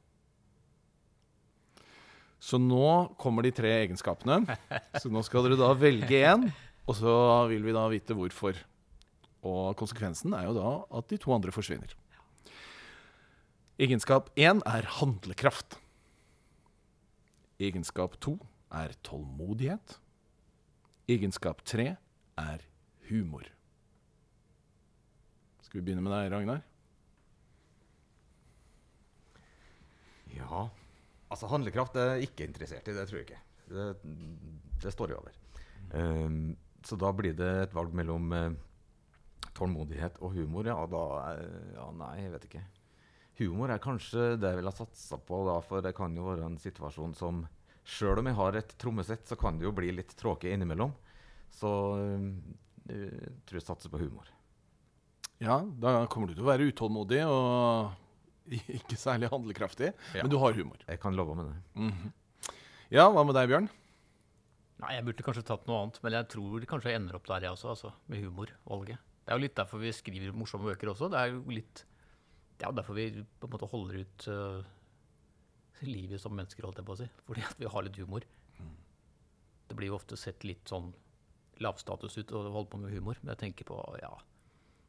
Så nå kommer de tre egenskapene. Så nå skal dere da velge én, og så vil vi da vite hvorfor. Og konsekvensen er jo da at de to andre forsvinner. Egenskap én er handlekraft. Egenskap to er tålmodighet. Egenskap tre er humor. Skal vi begynne med deg, Ragnar? Ja. Altså, handlekraft er ikke interessert i, det tror jeg ikke. Det, det står jeg over. Um, så da blir det et valg mellom uh, tålmodighet og humor. Ja, da uh, Ja, nei, jeg vet ikke. Humor er kanskje det jeg ville satsa på, da, for det kan jo være en situasjon som Sjøl om jeg har et trommesett, så kan det jo bli litt tråkig innimellom. Så eh, jeg tror jeg satser på humor. Ja, da kommer du til å være utålmodig og ikke særlig handlekraftig, Ja. men du har humor. Jeg kan love med det. Mhm. Ja, hva med deg, Bjørn? Nei, jeg burde kanskje tatt noe annet, men jeg tror kanskje jeg ender opp der, jeg også, altså, med humorvalget. Det er jo litt derfor vi skriver morsomme bøker også. Det er jo litt Det er jo derfor vi på en måte holder ut uh, livet som mennesker, holdt jeg på å si. Fordi at vi har litt humor. Det blir jo ofte sett litt sånn lavstatus ut å holde på med humor, men jeg tenker på ja,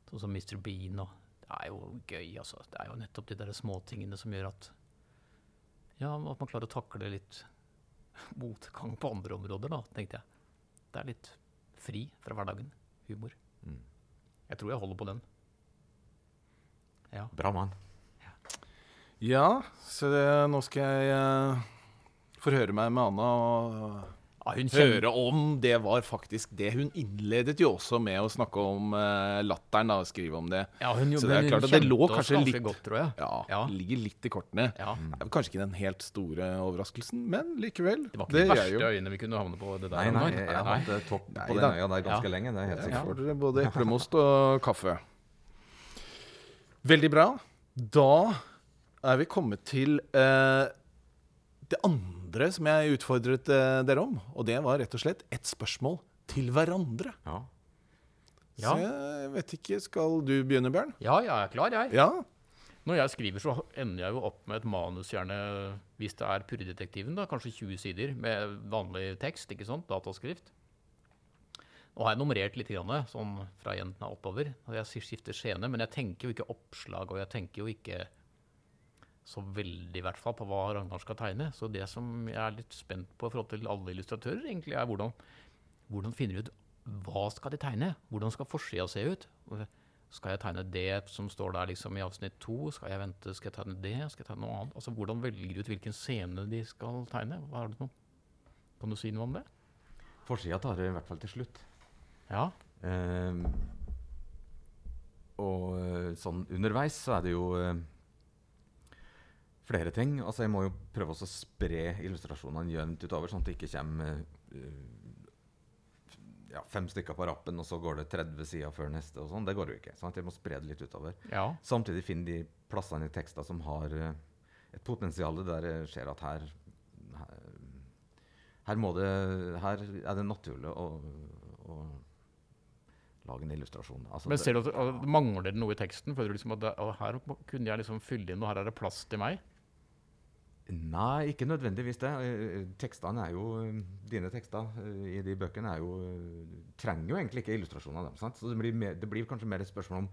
sånn som Mr. Bean og Det er jo gøy, altså. Det er jo nettopp de der småtingene som gjør at Ja, at man klarer å takle litt motgang på andre områder, da, tenkte jeg. Det er litt fri fra hverdagen. Humor. Mm. Jeg tror jeg holder på den. Ja. Bra mann. Ja, så det, nå skal jeg uh, forhøre meg med Anna og ja hun høre om det var faktisk det. Hun innledet jo også med å snakke om uh, latteren, da, og skrive om det. ja, hun, Så det er klart at det lå kanskje litt- godt, tror jeg. Ja, Ja. ligger litt i kortene. Ja. Det er kanskje ikke den helt store overraskelsen, men likevel. Det var ikke de verste øyene vi kunne havne på. det der. Nei, nei, jeg, jeg har hatt topp på den øya der ganske Ja. lenge. Det er helt sikkert. både eplemost og kaffe. Veldig bra. Da er vi kommet til eh, det andre som jeg utfordret eh, dere om. Og det var rett og slett et spørsmål til hverandre. Ja. Ja. Så jeg vet ikke, skal du begynne, Bjørn? Ja, jeg er klar, jeg. Ja? Når jeg skriver, så ender jeg jo opp med et manus, gjerne hvis det er Purredetektiven, da, kanskje 20 sider med vanlig tekst, ikke sant, dataskrift. Nå har jeg nummerert litt, sånn fra jentene oppover, jeg skifter scene, men jeg tenker jo ikke oppslag, og jeg tenker jo ikke så veldig i hvert fall på hva Ragnar skal tegne. Så det som jeg er litt spent på i forhold til alle illustratører, egentlig er hvordan, hvordan finner du ut hva skal de tegne? Hvordan skal forsida se ut? Skal jeg tegne det som står der liksom i avsnitt to? Skal jeg vente, skal jeg tegne det? Skal jeg tegne noe annet? Altså, Hvordan velger du ut hvilken scene de skal tegne? Hva er det noe? Kan du si noe om det? Forsida tar det i hvert fall til slutt. Ja. Ehm, og eh, sånn underveis så er det jo eh, flere ting. Altså Jeg må jo prøve å spre illustrasjonene jevnt utover, sånn at det ikke kommer uh, ja, fem stykker på rappen, og så går det 30 sider før neste. og sånn. Det går jo ikke. sånn at Jeg må spre det litt utover. Ja. Samtidig finne de plassene i tekster som har uh, et potensial der jeg ser at her, her her, det, her er det naturlig å, å lage en illustrasjon. Altså, Men ser du at at mangler det noe i teksten? Føler du liksom at det, her kunne jeg liksom fylle inn, og her er det plass til meg? Nei, ikke nødvendigvis det. Tekstene er jo, Dine tekster eh, i de bøkene er jo, trenger jo egentlig ikke illustrasjoner. av Dem, sant? Så det blir, mer, det blir kanskje mer et spørsmål om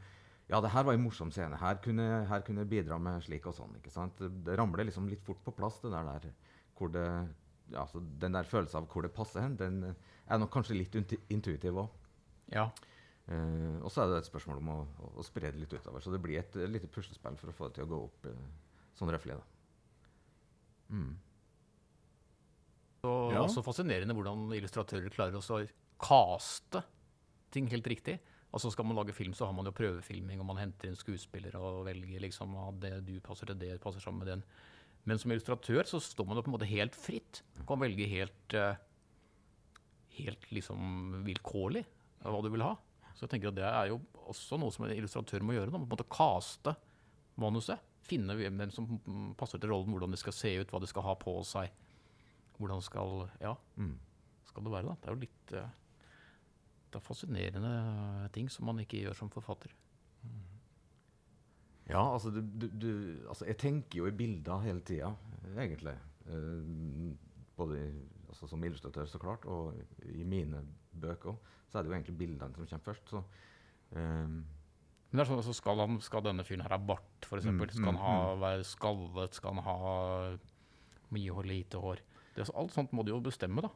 ja, det her var en morsom scene. Her kunne, her kunne jeg bidra med slik og sånn. ikke sant? Det ramler liksom litt fort på plass, det der, der hvor det, ja, altså, den der følelsen av hvor det passer hen, den er nok kanskje litt intuitiv òg. Ja. Eh, og så er det et spørsmål om å, å, å spre det litt utover. Så det blir et, et lite puslespill for å få det til å gå opp uh, sånn røffelig. Mm. Og Ja. også fascinerende hvordan illustratører klarer også å caste ting helt riktig. Altså Skal man lage film, så har man jo prøvefilming, og man henter inn skuespillere og velger liksom at det du passer til det, passer sammen med den. Men som illustratør så står man jo på en måte helt fritt. Du kan velge helt, uh, helt liksom vilkårlig hva du vil ha. Så jeg tenker at det er jo også noe som en illustratør må gjøre. Da. Man på en måte kaste manuset. Finne hvem som mm, passer til rollen, hvordan det skal se ut, hva de skal ha på seg. Hvordan skal Ja, Mm. skal det være, da? Det er jo litt eh, Det er fascinerende ting som man ikke gjør som forfatter. Ja, altså, du, du, du, altså Jeg tenker jo i bilder hele tida, egentlig. Eh, både altså, som illustratør, så klart, og i mine bøker òg. Så er det jo egentlig bildene som kommer først. Så, um. Men det er sånn, altså skal, han, skal denne fyren her ha bart, f.eks.? Mm, Skal han mm, ha, være skallet? Skal han ha mye hår, lite hår? Det, er så- alt sånt må du jo bestemme, da.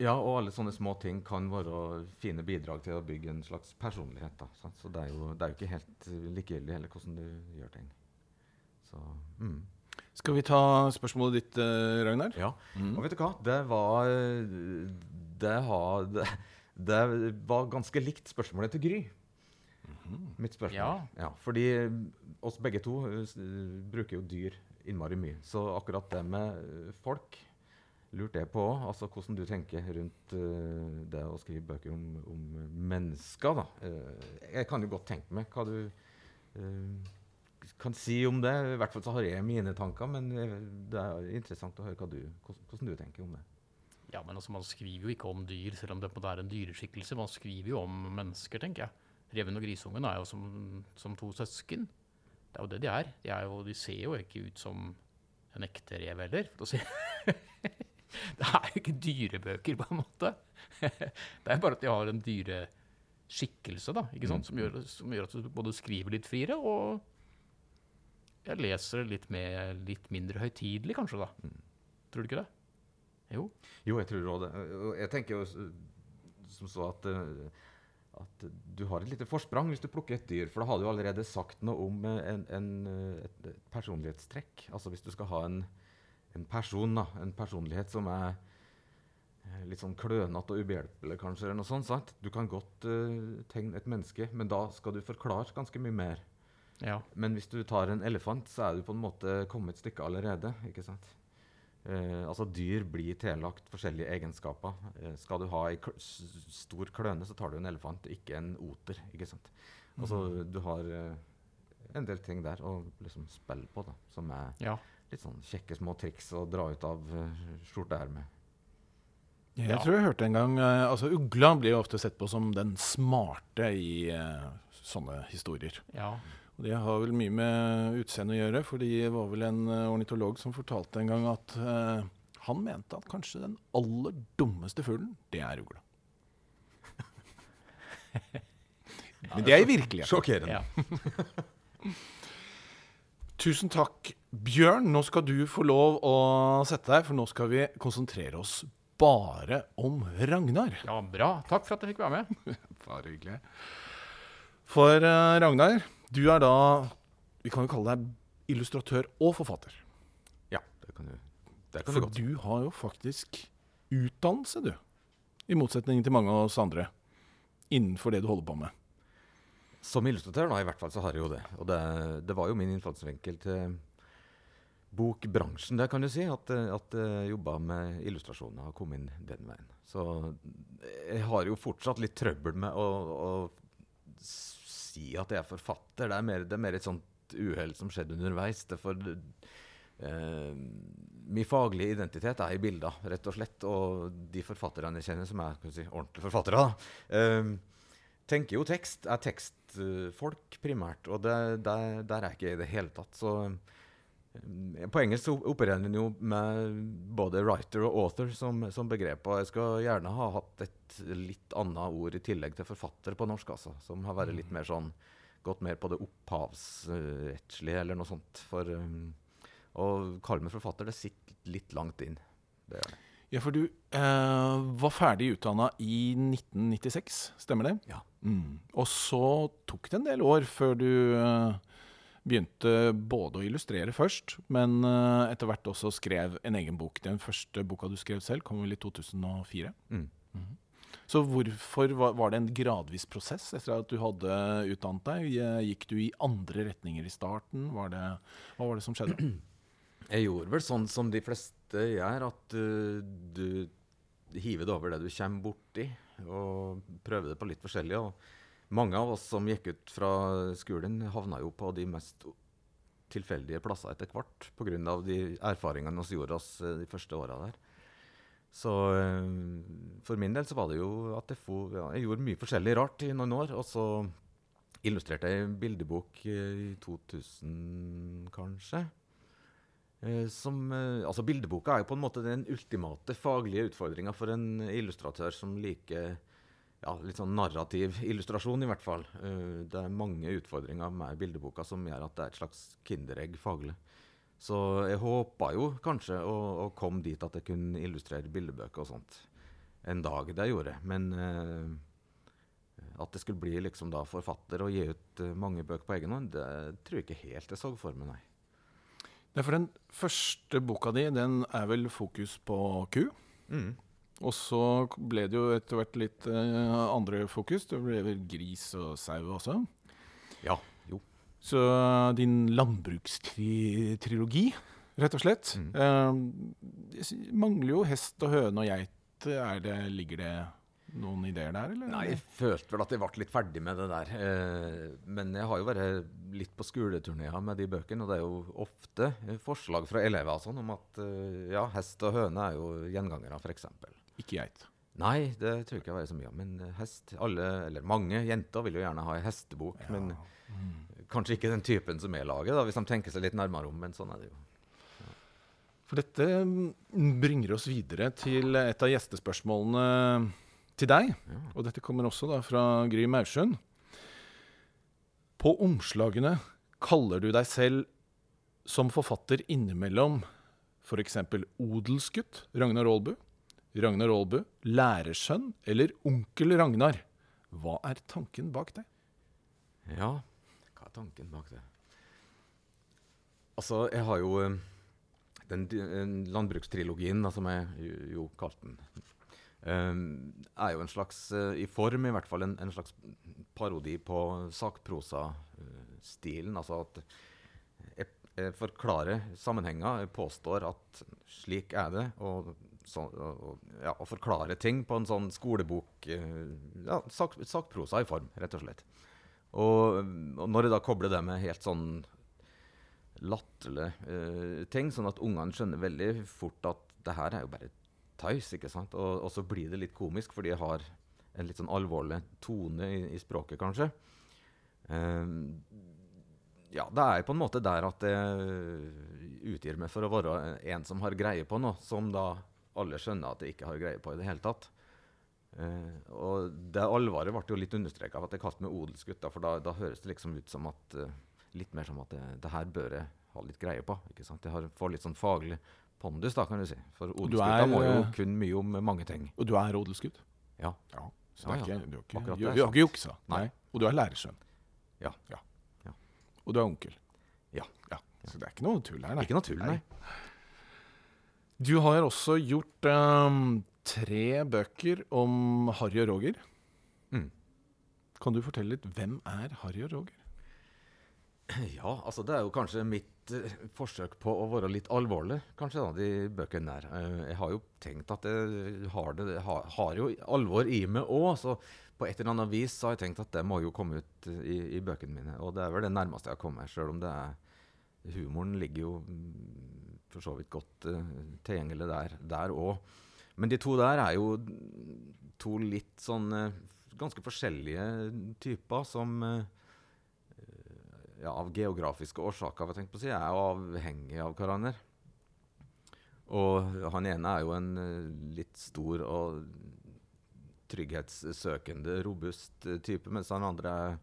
ja, og alle sånne små ting kan være fine bidrag til å bygge en slags personlighet. Da, sant? Så det er, jo, det er jo ikke helt eh, likegyldig heller hvordan du gjør ting. Så, mm. Skal vi ta spørsmålet ditt, eh, Ragnar? Ja. Mm. Og vet du hva? Det var Det, har, det, det var ganske likt spørsmålet til Gry. Mitt spørsmål. Ja. Fordi oss begge to eh, bruker jo dyr innmari mye. Så akkurat det med eh, folk lurte jeg på. Altså hvordan du tenker rundt eh, det å skrive bøker om, om mennesker. da. Jeg kan jo godt tenke meg hva du kan si om det. I hvert fall så har jeg mine tanker, men det er interessant å høre du, hvordan du tenker om det. Ja, men altså, Man skriver jo ikke om dyr, selv om det er en dyreskikkelse. Man skriver jo om mennesker, tenker jeg. Reven og grisungen er jo som, som to søsken. Det er jo det de er. De, er jo, de ser jo ikke ut som en ekte rev heller, for å si Det er jo ikke dyrebøker, på en måte. Det er bare at de har en dyreskikkelse, da, ikke sant? Som, gjør, som gjør at du både skriver litt friere, og jeg leser det litt, med, litt mindre høytidelig, kanskje, da. Tror du ikke det? Jo. Jo, jeg tror òg det. Jeg tenker jo som så at, eh, at du har et lite forsprang hvis du plukker et dyr. For da har du allerede sagt noe om en, en, et, et personlighetstrekk. Altså hvis du skal ha en, en person, da, en personlighet som er litt sånn klønete og ubehjelpelig, kanskje, eller noe sånt. sant? Du kan godt uh, tegne et menneske, men da skal du forklare ganske mye mer. Ja. Men hvis du tar en elefant, så er du på en måte kommet et stykke allerede. ikke sant? Eh, altså Dyr blir tillagt forskjellige egenskaper. Eh, skal du ha ei kl stor kløne, så tar du en elefant, ikke en oter. ikke sant? Altså Du har eh, en del ting der å liksom spille på, da, som er ja. litt sånn kjekke små triks å dra ut av uh, skjorteermet. Jeg tror jeg hørte en gang uh, altså Ugla blir jo ofte sett på som den smarte i uh, sånne historier. ja. Og Det har vel mye med utseende å gjøre, for det var vel en eh, ornitolog som fortalte en gang at eh, han mente at kanskje den aller dummeste fuglen, det er ugla. Men det er i virkeligheten. Sjokkerende. ja. Tusen takk, Bjørn. Nå skal du få lov å sette deg, for nå skal vi konsentrere oss bare om Ragnar. Ja, bra. Takk for at jeg fikk være med. Bare hyggelig. For uh, Ragnar, du er da Vi kan jo kalle deg illustratør og forfatter. Ja, det kan du, det kan du For godt. du har jo faktisk utdannelse, du. I motsetning til mange av oss andre. Innenfor det du holder på med. Som illustratør, da, i hvert fall, så har jeg jo det. Og det, det var jo min innfallsvinkel til bokbransjen, det kan du si. At, eh, at jeg jobba med illustrasjoner og kom inn den veien. Så jeg har jo fortsatt litt trøbbel med å, å si at jeg er forfatter. Det er mer, det er mer et sånt uhell som skjedde underveis. Det, for, eh, Min faglige identitet er i bilder, rett og slett. Og de forfatterne jeg kjenner, som er si, ordentlige forfattere, eh, tenker jo tekst. Er tekstfolk primært. Og det, der, der er jeg ikke i det hele tatt. Så på engelsk opererer en jo med både writer og author som, som begrep. Og jeg skal gjerne ha hatt et litt annet ord i tillegg til forfatter på norsk, altså. Som har vært litt mer sånn Gått mer på det opphavsrettslige eller noe sånt. For um, å kalle meg forfatter, det sitter litt langt inn. Det gjør det. Ja, for du eh, var ferdig utdanna i 1996, stemmer det? Ja. Mm. Og så tok det en del år før du eh, begynte både å illustrere først, men eh, etter hvert også skrev en egen bok. Den første boka du skrev selv, kom vel i 2004. Mm. Så hvorfor var, var det en gradvis prosess etter at du hadde utdannet deg? Gikk du i andre retninger i starten? Var det, hva var det som skjedde? Jeg gjorde vel sånn som de fleste gjør, at uh, du hiver det over det du kommer borti, og prøver det på litt forskjellig. Og mange av oss som gikk ut fra skolen, havna jo på de mest tilfeldige plasser etter hvert pga. de erfaringene vi gjorde oss uh, de første åra der. Så uh, for min del så var det jo at jeg, for, ja, jeg gjorde mye forskjellig rart i noen år. Og så illustrerte jeg en bildebok i 2000, kanskje. Eh, som, eh, altså Bildeboka er jo på en måte den ultimate faglige utfordringa for en illustratør som liker ja, litt sånn narrativ illustrasjon, i hvert fall. Uh, det er mange utfordringer med bildeboka som gjør at det er et slags kinderegg faglig. Så jeg håpa jo kanskje å, å komme dit at jeg kunne illustrere bildebøker og sånt en dag. Det jeg gjorde jeg. Men uh, at det skulle bli liksom da forfatter og gi ut eh, mange bøker på egen hånd, det tror jeg ikke helt jeg så for meg, nei. Nei, for den første boka di, den er vel fokus på ku? Mm. Og så ble det jo etter hvert litt uh, andre fokus. Det ble vel gris og sau også. Ja. Jo. Så din landbrukstrilogi, rett og slett. Mm. uh, mangler jo hest og høne og geit. Er det, ligger det noen ideer der, eller? Nei, jeg følte vel at jeg ble litt ferdig med det der. Uh, men jeg har jo vært litt på skoleturneer med de bøkene, og det er jo ofte forslag fra elever og sånn om at eh, ja, hest og høne er jo gjengangere, f.eks. Ikke geit. Nei, det tror jeg ikke jeg var så mye om. Men eh, hest alle, eller mange jenter vil jo gjerne ha ei hestebok. Ja. Men kanskje ikke den typen som jeg lager, da, hvis de tenker seg litt nærmere om. Men sånn er det jo. For dette mm, bringer oss videre til et av gjestespørsmålene til deg. Ja. Og dette kommer også da fra Gry Maursund. På omslagene kaller du deg selv som forfatter innimellom f.eks. odelsgutt Ragnar Aalbu, Ragnar Aalbu, lærersønn eller onkel Ragnar. Hva er tanken bak det? Ja, hva er tanken bak det? Altså, jeg har jo eh, den, landbrukstrilogien, da, som jeg jo, kalte den, eh, er jo en slags, eh, i form i hvert fall, en, en slags parodi på sakprosa-stilen. altså at jeg, jeg forklarer sammenhenger, jeg påstår at slik er det, og, så, og, ja, å forklare ting på en sånn skolebok eh, ja, sak, Sakprosa i form, rett og slett. Og, og når jeg da kobler det med helt sånn latterlige uh, ting, sånn at ungene skjønner veldig fort at det her er jo bare tøys, ikke sant? Og, og så blir det litt komisk, fordi jeg har en litt sånn alvorlig tone i, i språket, kanskje. Eh, ja, det er på en måte der at jeg utgir meg for å være en som har greie på noe, som da alle skjønner at jeg ikke har greie på i det hele tatt. Uh, og det alvoret ble jo litt understreka av at jeg kalte meg odelsgutt, da, for da, da høres det liksom ut som at uh, Litt mer som at det, det her bør jeg ha litt greie på. ikke sant? Jeg har, får litt sånn faglig pondus, da, kan du si. For odelsgutta må jo kun mye om mange ting. Og du er odelsgutt? Ja. Ja. Så er Ja, ja. ikke, du har ikke, du, du juksa? Nei. Og du er lærersønn? Ja. ja. Ja. Og du er onkel? Ja. Så det er ikke noe tull her, nei. Ikke noe tull, nei. Du har også gjort um, tre bøker om Harry og Roger. Mm. Kan du fortelle litt hvem er Harry og Roger? Ja, altså det er jo kanskje mitt uh, forsøk på å være litt alvorlig, kanskje, da, de bøkene der. Uh, jeg har jo tenkt at jeg har, det, har, har jo alvor i meg òg, så på et eller annet vis så har jeg tenkt at det må jo komme ut i, i bøkene mine. Og det er vel det nærmeste jeg har kommet, sjøl om det er humoren ligger jo mm, for så vidt godt uh, tilgjengelig der òg. Men de to der er jo to litt sånn uh, ganske forskjellige typer som uh, ja, av geografiske årsaker jeg på å si, er avhengige av hverandre. Og han ene er jo en litt stor og trygghetssøkende, robust type, mens han andre er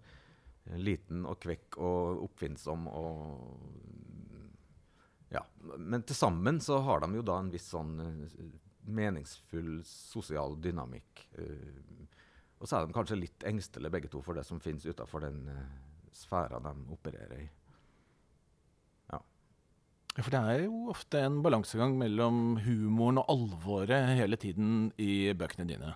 liten og kvekk og oppfinnsom og Ja. Men til sammen så har de jo da en viss sånn meningsfull sosial dynamikk. Og så er de kanskje litt engstelige begge to for det som finnes utafor den sfæra de opererer i. Ja. For det er jo ofte en balansegang mellom humoren og alvoret hele tiden i bøkene dine.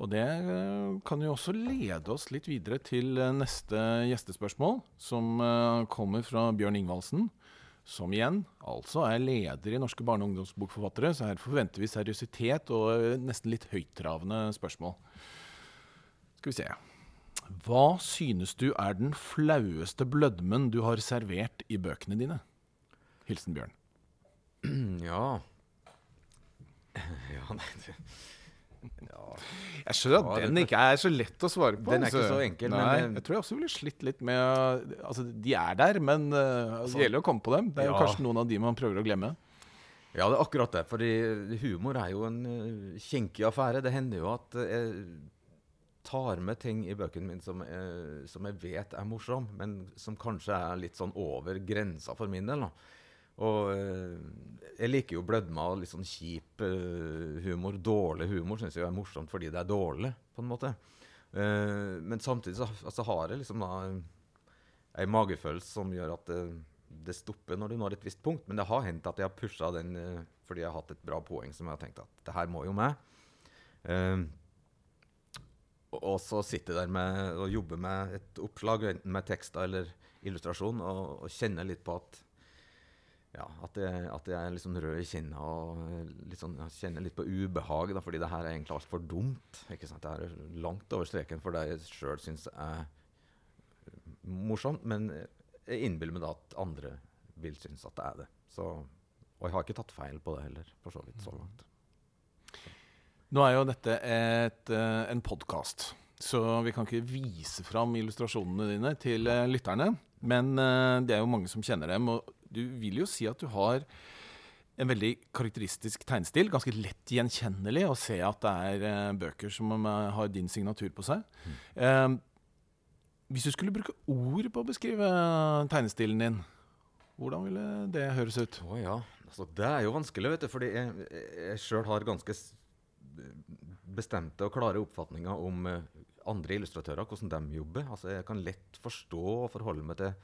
Og det eh, kan jo også lede oss litt videre til eh, neste gjestespørsmål, som eh, kommer fra Bjørn Ingvaldsen. Som igjen altså er leder i Norske barne- og ungdomsbokforfattere, så her forventer vi seriøsitet og nesten litt høyttravende spørsmål. Skal vi se. Hva synes du er den flaueste blødmen du har servert i bøkene dine? Hilsen Bjørn. Ja Ja, nei ja. Jeg skjønner at den ikke er så lett å svare på. Den er ikke altså. så enkel. Nei, men, jeg tror jeg også ville slitt litt med Altså, de er der, men uh, altså, det gjelder å komme på dem. Det er ja. jo kanskje noen av de man prøver å glemme. Ja, det er akkurat det. Fordi humor er jo en kjenkig kinkig affære. Det hender jo at jeg tar med ting i bøkene mine som, som jeg vet er morsom, men som kanskje er litt sånn over grensa for min del. da. Og eh, jeg liker jo blødma og litt sånn kjip uh, humor. Dårlig humor syns jeg er morsomt fordi det er dårlig, på en måte. Uh, men samtidig så altså, har jeg liksom da ei magefølelse som gjør at det, det, stopper når du når et visst punkt. Men det har hendt at jeg har pusha den fordi jeg har hatt et bra poeng som jeg har tenkt at det her må jo med. og så sitter jeg der med, og jobber med et oppslag, enten med tekster eller illustrasjon, og, og kjenner litt på at ja, at jeg, at jeg er litt sånn rød i kinna og litt sånn, kjenner litt på ubehag. Da, fordi det her er egentlig altfor dumt. ikke sant? Det er langt over streken for det jeg sjøl syns er morsomt. Men jeg innbiller meg da at andre vil synes at det er det. Så, og jeg har ikke tatt feil på det heller, for så vidt så langt. Nå er jo dette et, eh, en podkast, så vi kan ikke vise fram illustrasjonene dine til eh, lytterne. Men det er jo mange som kjenner dem. og du vil jo si at du har en veldig karakteristisk tegnestil. Ganske lett gjenkjennelig å se at det er uh, bøker som uh, har din signatur på seg. Mm. Eh, hvis du skulle bruke ord på å beskrive tegnestilen din, hvordan ville det høres ut? Å ja, altså, Det er jo vanskelig, vet du. Fordi jeg, jeg sjøl har ganske bestemte og klare oppfatninger om andre illustratører, hvordan de jobber. Altså, jeg kan lett forstå og forholde meg til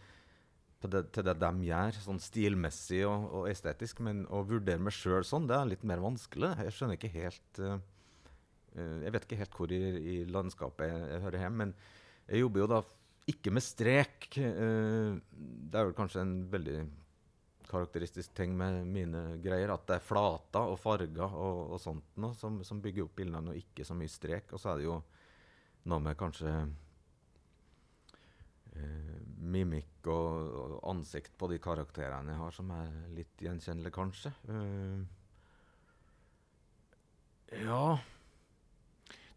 til det, til det de gjør, sånn stilmessig og, og estetisk. Men å vurdere meg sjøl sånn, det er litt mer vanskelig. Jeg skjønner ikke helt uh, Jeg vet ikke helt hvor i, i landskapet jeg, jeg, hører hjemme. Men jeg jobber jo da ikke med strek. Uh, det er vel kanskje en veldig karakteristisk ting med mine greier. At det er flater og farger og, og sånt noe som, som, bygger opp bildene, og ikke så mye strek. Og så er det jo noe med kanskje uh, mimikk og, og, ansikt på de karakterene jeg har, som er litt gjenkjennelige, kanskje. Uh, ja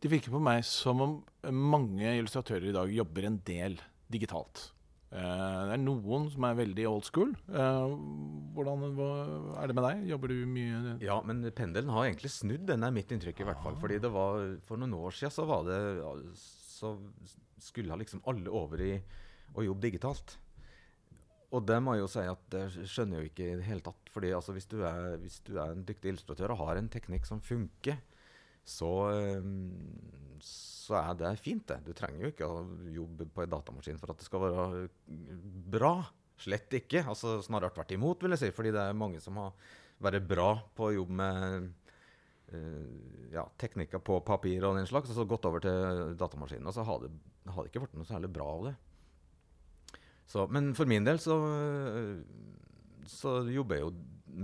Det virker på meg som om mange illustratører i dag jobber en del digitalt. Uh, det er noen som er veldig old school. Uh, hvordan hva, er det med deg? Jobber du mye Ja, men pendelen har egentlig snudd. Den er mitt inntrykk, i hvert fall. Ah. Fordi det var, For noen år siden så var det Så skulle liksom alle over i å jobbe digitalt. Og det må jeg jo si at det skjønner jeg jo ikke i det hele tatt. fordi altså, hvis, du er, hvis, du er, en dyktig illustratør og har en teknikk som funker, så, um, så, er det fint, det. Du trenger jo ikke å jobbe på en datamaskin for at det skal være bra. Slett ikke. altså Snarere tvert imot, vil jeg si. Fordi det er mange som har vært bra på å jobbe med uh, ja, teknikker på papir og den slags, og så gått over til datamaskinen. Og så har det, har det ikke blitt noe særlig bra av det. Så, men for min del så, så jobber jeg jo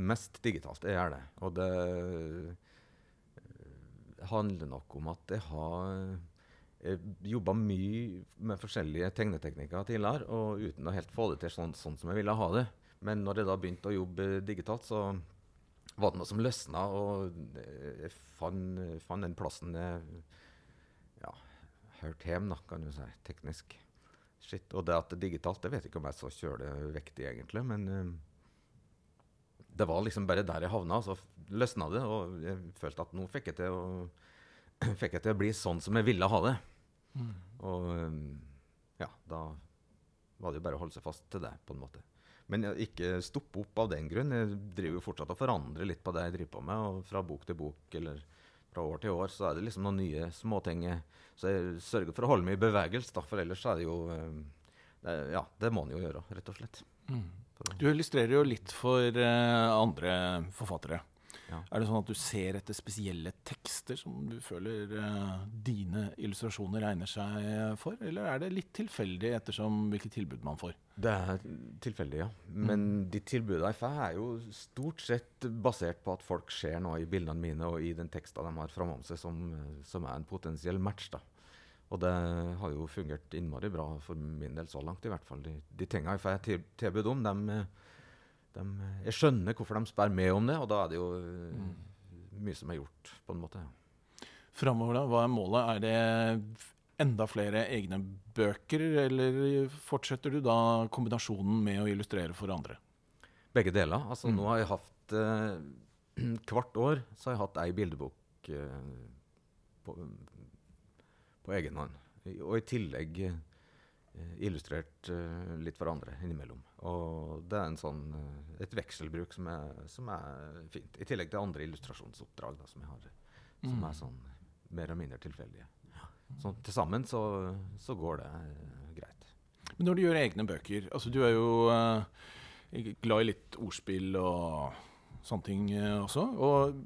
mest digitalt. Jeg gjør det. Og det eh, handler nok om at jeg har jobba mye med forskjellige tegneteknikker tidligere, og uten å helt få det til sånn, sånn som jeg ville ha det. Men når jeg da begynte å jobbe digitalt, så var det noe som løsna, og jeg fant, fant den plassen jeg ja, hørte hjemme, kan du si, teknisk. Shit. Og det at det er digitalt, det vet jeg ikke om jeg er så kjølevektig, egentlig, men uh, det var liksom bare der jeg havna, så løsna det, og jeg følte at nå fikk jeg til å, fikk jeg til å bli sånn som jeg ville ha det. Og um, ja, da var det jo bare å holde seg fast til det, på en måte. Men jeg, ikke stoppe opp av den grunn. Jeg driver jo fortsatt og forandrer litt på det jeg driver på med. Og fra bok til bok eller fra år til år så er det liksom noen nye småting. jeg- Så jeg sørger for å holde meg i bevegelse, da, for ellers er det jo eh, det, Ja, det må en jo gjøre, rett og slett. Mm. Du illustrerer jo litt for eh, andre forfattere. Ja. Er det sånn at du ser etter spesielle tekster som du føler uh, dine illustrasjoner regner seg for? Eller er det litt tilfeldig ettersom hvilke tilbud man får? Det er tilfeldig, ja. Men de tilbudene jeg får, er jo stort sett basert på at folk ser noe i bildene mine og i den teksten de har framom seg, som, som er en potensiell match. da. Og det har jo fungert innmari bra for min del så langt, i hvert fall. De, de tingene jeg får til- tilbud om, dem, dem, Jeg skjønner hvorfor de spør meg om det, og da er det jo eh, mye som er gjort, på en måte. Framover, da? Hva er målet? Er det enda flere egne bøker, eller fortsetter du da kombinasjonen med å illustrere for andre? Begge deler. Altså, Nå har jeg hatt eh, Hvert år så har jeg hatt ei bildebok eh, på, på egen hånd. Og i tillegg eh, illustrert eh, litt for andre innimellom. Og det er en sånn, eh, et vekselbruk som er, som er fint. I tillegg til andre illustrasjonsoppdrag da, som jeg har, som er sånn mer eller mindre tilfeldige. Så til sammen så, så går det uh, greit. Men når du gjør egne bøker altså Du er jo uh, glad i litt ordspill og sånne ting uh, også. Og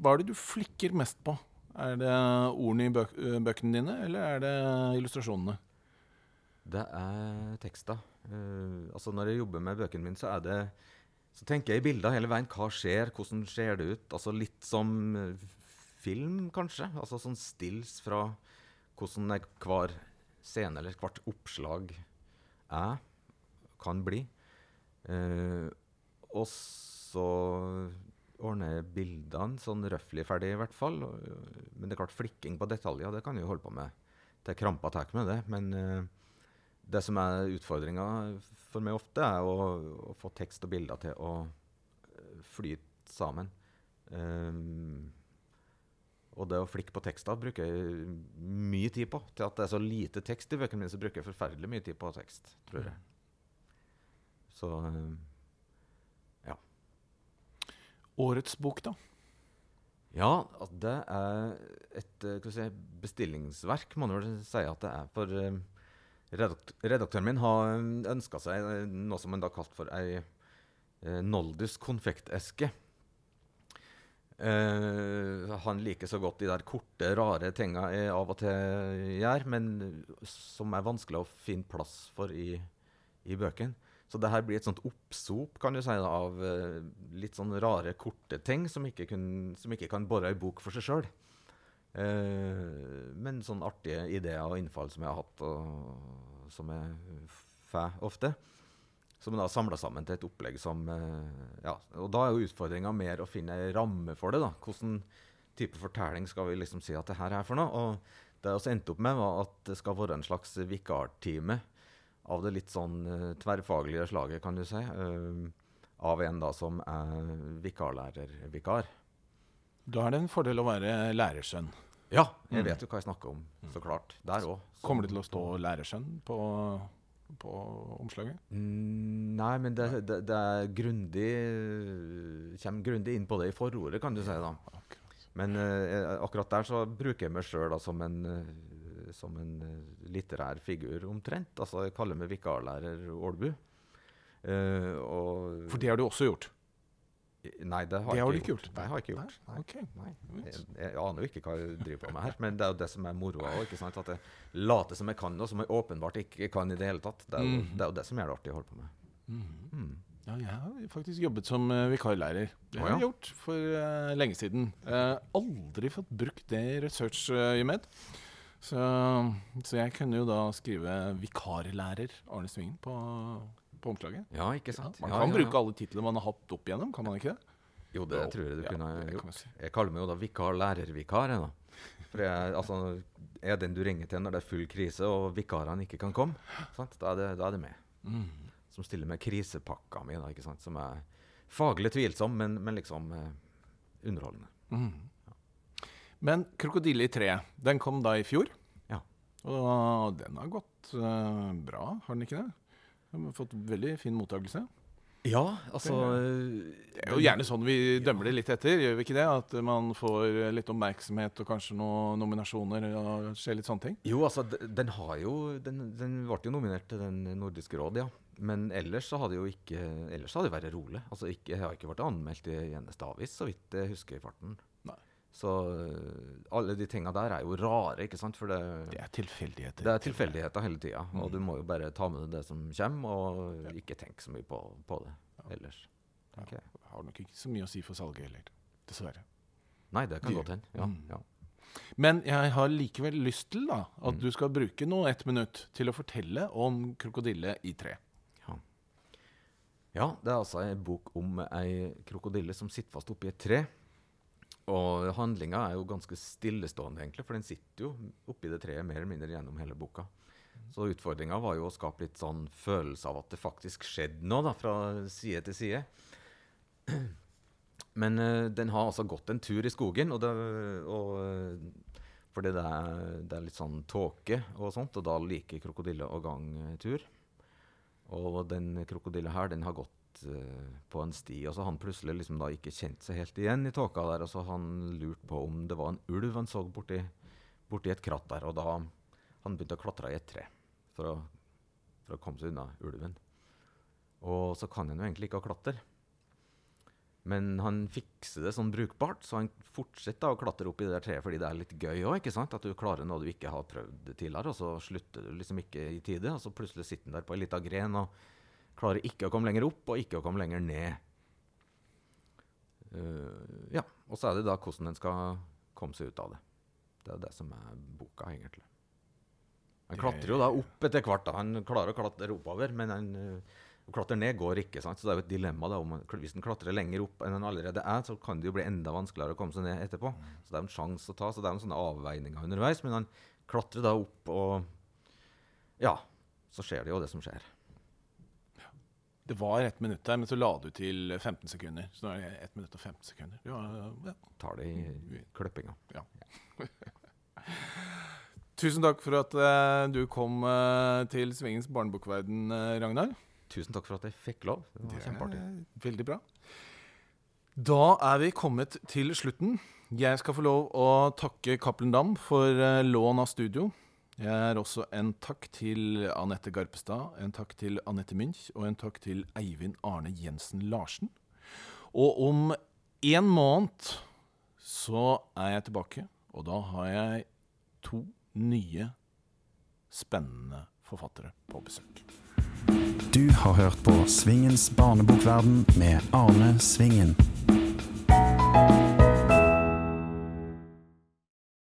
hva er det du flikker mest på? Er det ordene i bøk eh, bøkene dine, eller er det illustrasjonene? Det er teksta. Uh, altså når jeg jobber med bøkene mine, så Så tenker jeg i bilder hele veien. Hva skjer? Hvordan ser det ut? Altså litt som eh, film, kanskje. Altså sånn stills fra hvordan hver scene eller hvert oppslag er, kan bli. Uh, og så ordner jeg bildene sånn røftlig ferdig, i hvert fall. Men det er klart, flikking på detaljer det kan jeg holde på med til krampa tar med det. Men eh, det som er utfordringa for meg ofte, er å, å få tekst og bilder til å eh, flyte sammen. Um, og det å flikke på tekster bruker jeg mye tid på. Til at det er så lite tekst i bøkene mine, så bruker jeg forferdelig mye tid på tekst, tror jeg. Så um, Årets bok, da? Ja, det er et eh, si, bestillingsverk, må man vel si at det er. For eh, redakt redaktøren min har ønska seg eh, noe som han da kalte for ei eh, Noldus konfekteske. Uh, han liker så godt de der korte, rare tinga jeg av og til gjør, men som er vanskelig å finne plass for i, i bøkene. Så det her blir et sånt oppsop kan du si, av litt sånn rare, korte ting som ikke, kun, som ikke kan bore ei bok for seg sjøl. Men sånne artige ideer og innfall som jeg har hatt, og som jeg får ofte. Som er da samla sammen til et opplegg som eh, Ja, og da er jo utfordringa mer å finne ei ramme for det. da. Hvordan type fortelling skal vi liksom si at det her er for noe? Og det vi endte opp med, var at det skal være en slags vikartime av det litt sånn eh, tverrfaglige slaget, kan du si. av en da som er vikarlærervikar. Da er det en fordel å være lærersønn. Ja, jeg vet jo hva jeg snakker om, så klart. Der òg. Kommer det til å stå lærersønn på, på omslaget? Mm, nei, men det, det, det er grundig Kommer grundig inn på det i forordet, kan du si. da. Akkurat. Men uh, akkurat der så bruker jeg meg sjøl som en, eh, som en eh, litterær figur, omtrent. Altså, jeg kaller meg vikarlærer Ålbu. Uh, For det har du også gjort? Nei, det har, Det har du ikke gjort. gjort? Nei, jeg har ikke gjort. Nei, Nei. Okay. Nei. Jeg, jeg aner jo ikke hva jeg driver på med her, men det er jo det som er moroa òg. At jeg later som jeg kan noe som jeg åpenbart ikke kan i det hele tatt. Det er jo Mhm. det, er jo det som gjør det artig å holde på med. Mm. Mm. Ja, jeg har faktisk jobbet som eh, vikarlærer. Det har jeg gjort for uh, lenge siden. Uh, aldri fått brukt det i research-øyemed. Så, så jeg kunne jo da skrive vikarlærer Arne Svingen på, på omslaget. Ja, ikke sant? Man Ja, kan ja, bruke alle titlene man har hatt opp igjennom, kan man ikke det? Jo, det tror jeg du ja, kunne gjort. Jeg. Jeg kaller meg jo da vikar, lærervikar. For jeg, altså, er den du ringer til når det er full krise og vikarene ikke kan komme. Sant? Da, er det, da er det meg. Mm. Som stiller med krisepakka mi, da, ikke sant? som er faglig tvilsom, men, men liksom eh, underholdende. Mm. Men 'Krokodille i treet', den kom da i fjor. Ja. Og den har gått uh, bra, har den ikke det? Den har fått veldig fin mottakelse. Ja, altså Det er jo gjerne sånn vi dømmer det litt etter, gjør vi ikke det? At man får litt oppmerksomhet og kanskje noen nominasjoner og skjer litt sånne ting. Jo, altså, den har jo Den, den ble jo nominert til Den nordiske råd, ja. Men ellers så hadde jo ikke Ellers hadde det vært rolig. Altså, ikke, jeg har ikke vært anmeldt i eneste avis, så vidt jeg husker i farten. Så øh, alle de tinga der er jo rare, ikke sant? For det, Det er tilfeldigheter. det er tilfeldigheter hele tida. Og du må jo bare ta med deg det som kommer, og ikke tenke så mye på, på det ellers. tenker jeg. Har nok ikke så mye å si for salget heller. Dessverre. Nei, det kan De- godt hende. Ja, Mm. ja. Men jeg har likevel lyst til da, at Mm. du skal bruke nå ett minutt til å fortelle om krokodille i tre. Ja, det er altså en bok om ei krokodille som sitter fast oppi et tre. Og handlinga er jo ganske stillestående, egentlig, for den sitter jo oppi det treet mer eller mindre gjennom hele boka. Så utfordringa var jo å skape litt sånn følelse av at det faktisk skjedde noe, da, fra side til side. Men uh, den har altså gått en tur i skogen, og det, og, eh, fordi det er, det er litt sånn tåke og sånt, og da liker krokodille å gange tur. Og den krokodilla her, den har gått eh, på en sti, og så han plutselig liksom da ikke kjente seg helt igjen i tåka der, og så han lurte på om det var en ulv han så borti, borti et kratt der, og da han begynte å klatre i et tre for å, for å komme seg unna ulven. Og så kan han jo egentlig ikke å klatre. Men han fikser det sånn brukbart, så han fortsetter å klatre opp i det der treet fordi det er litt gøy òg? At du klarer noe du ikke har prøvd tidligere, og så slutter du liksom ikke i tide. Og så plutselig sitter han der på ei lita gren og klarer ikke å komme lenger opp og ikke å komme lenger ned. Uh, ja, og så er det da hvordan en skal komme seg ut av det. Det er det som er boka, egentlig. Han klatrer jo da opp etter hvert. da. Han klarer å klatre oppover, men han uh, klatrer ned går ikke. sant? Så det er jo et dilemma. da, om Hvis han klatrer lenger opp enn han allerede er, så kan det jo bli enda vanskeligere å komme seg ned etterpå. Så det er en sjanse å ta. Så det er en sånne avveininger underveis. Men han klatrer da opp, og ja, så skjer det jo det som skjer. Det var ett minutt der, men så la du til 15 sekunder. Så nå er det 1 minutt og 15 sekunder. Ja, ja. Tar det i kløppinga. Tusen takk for at uh, du kom uh, til Svingens barnebokverden, uh, Ragnar. Tusen takk for at jeg fikk lov. Det var kjempeartig. veldig bra. Da er vi kommet til slutten. Jeg skal få lov å takke Cappelen Dam for eh, lån av studio. Jeg er også en takk til Anette Garpestad, en takk til Anette Münch og en takk til Eivind Arne Jensen Larsen. Og om en måned så er jeg tilbake, og da har jeg to nye spennende forfattere på besøk. Du har hørt på Svingens barnebokverden med Arne Svingen.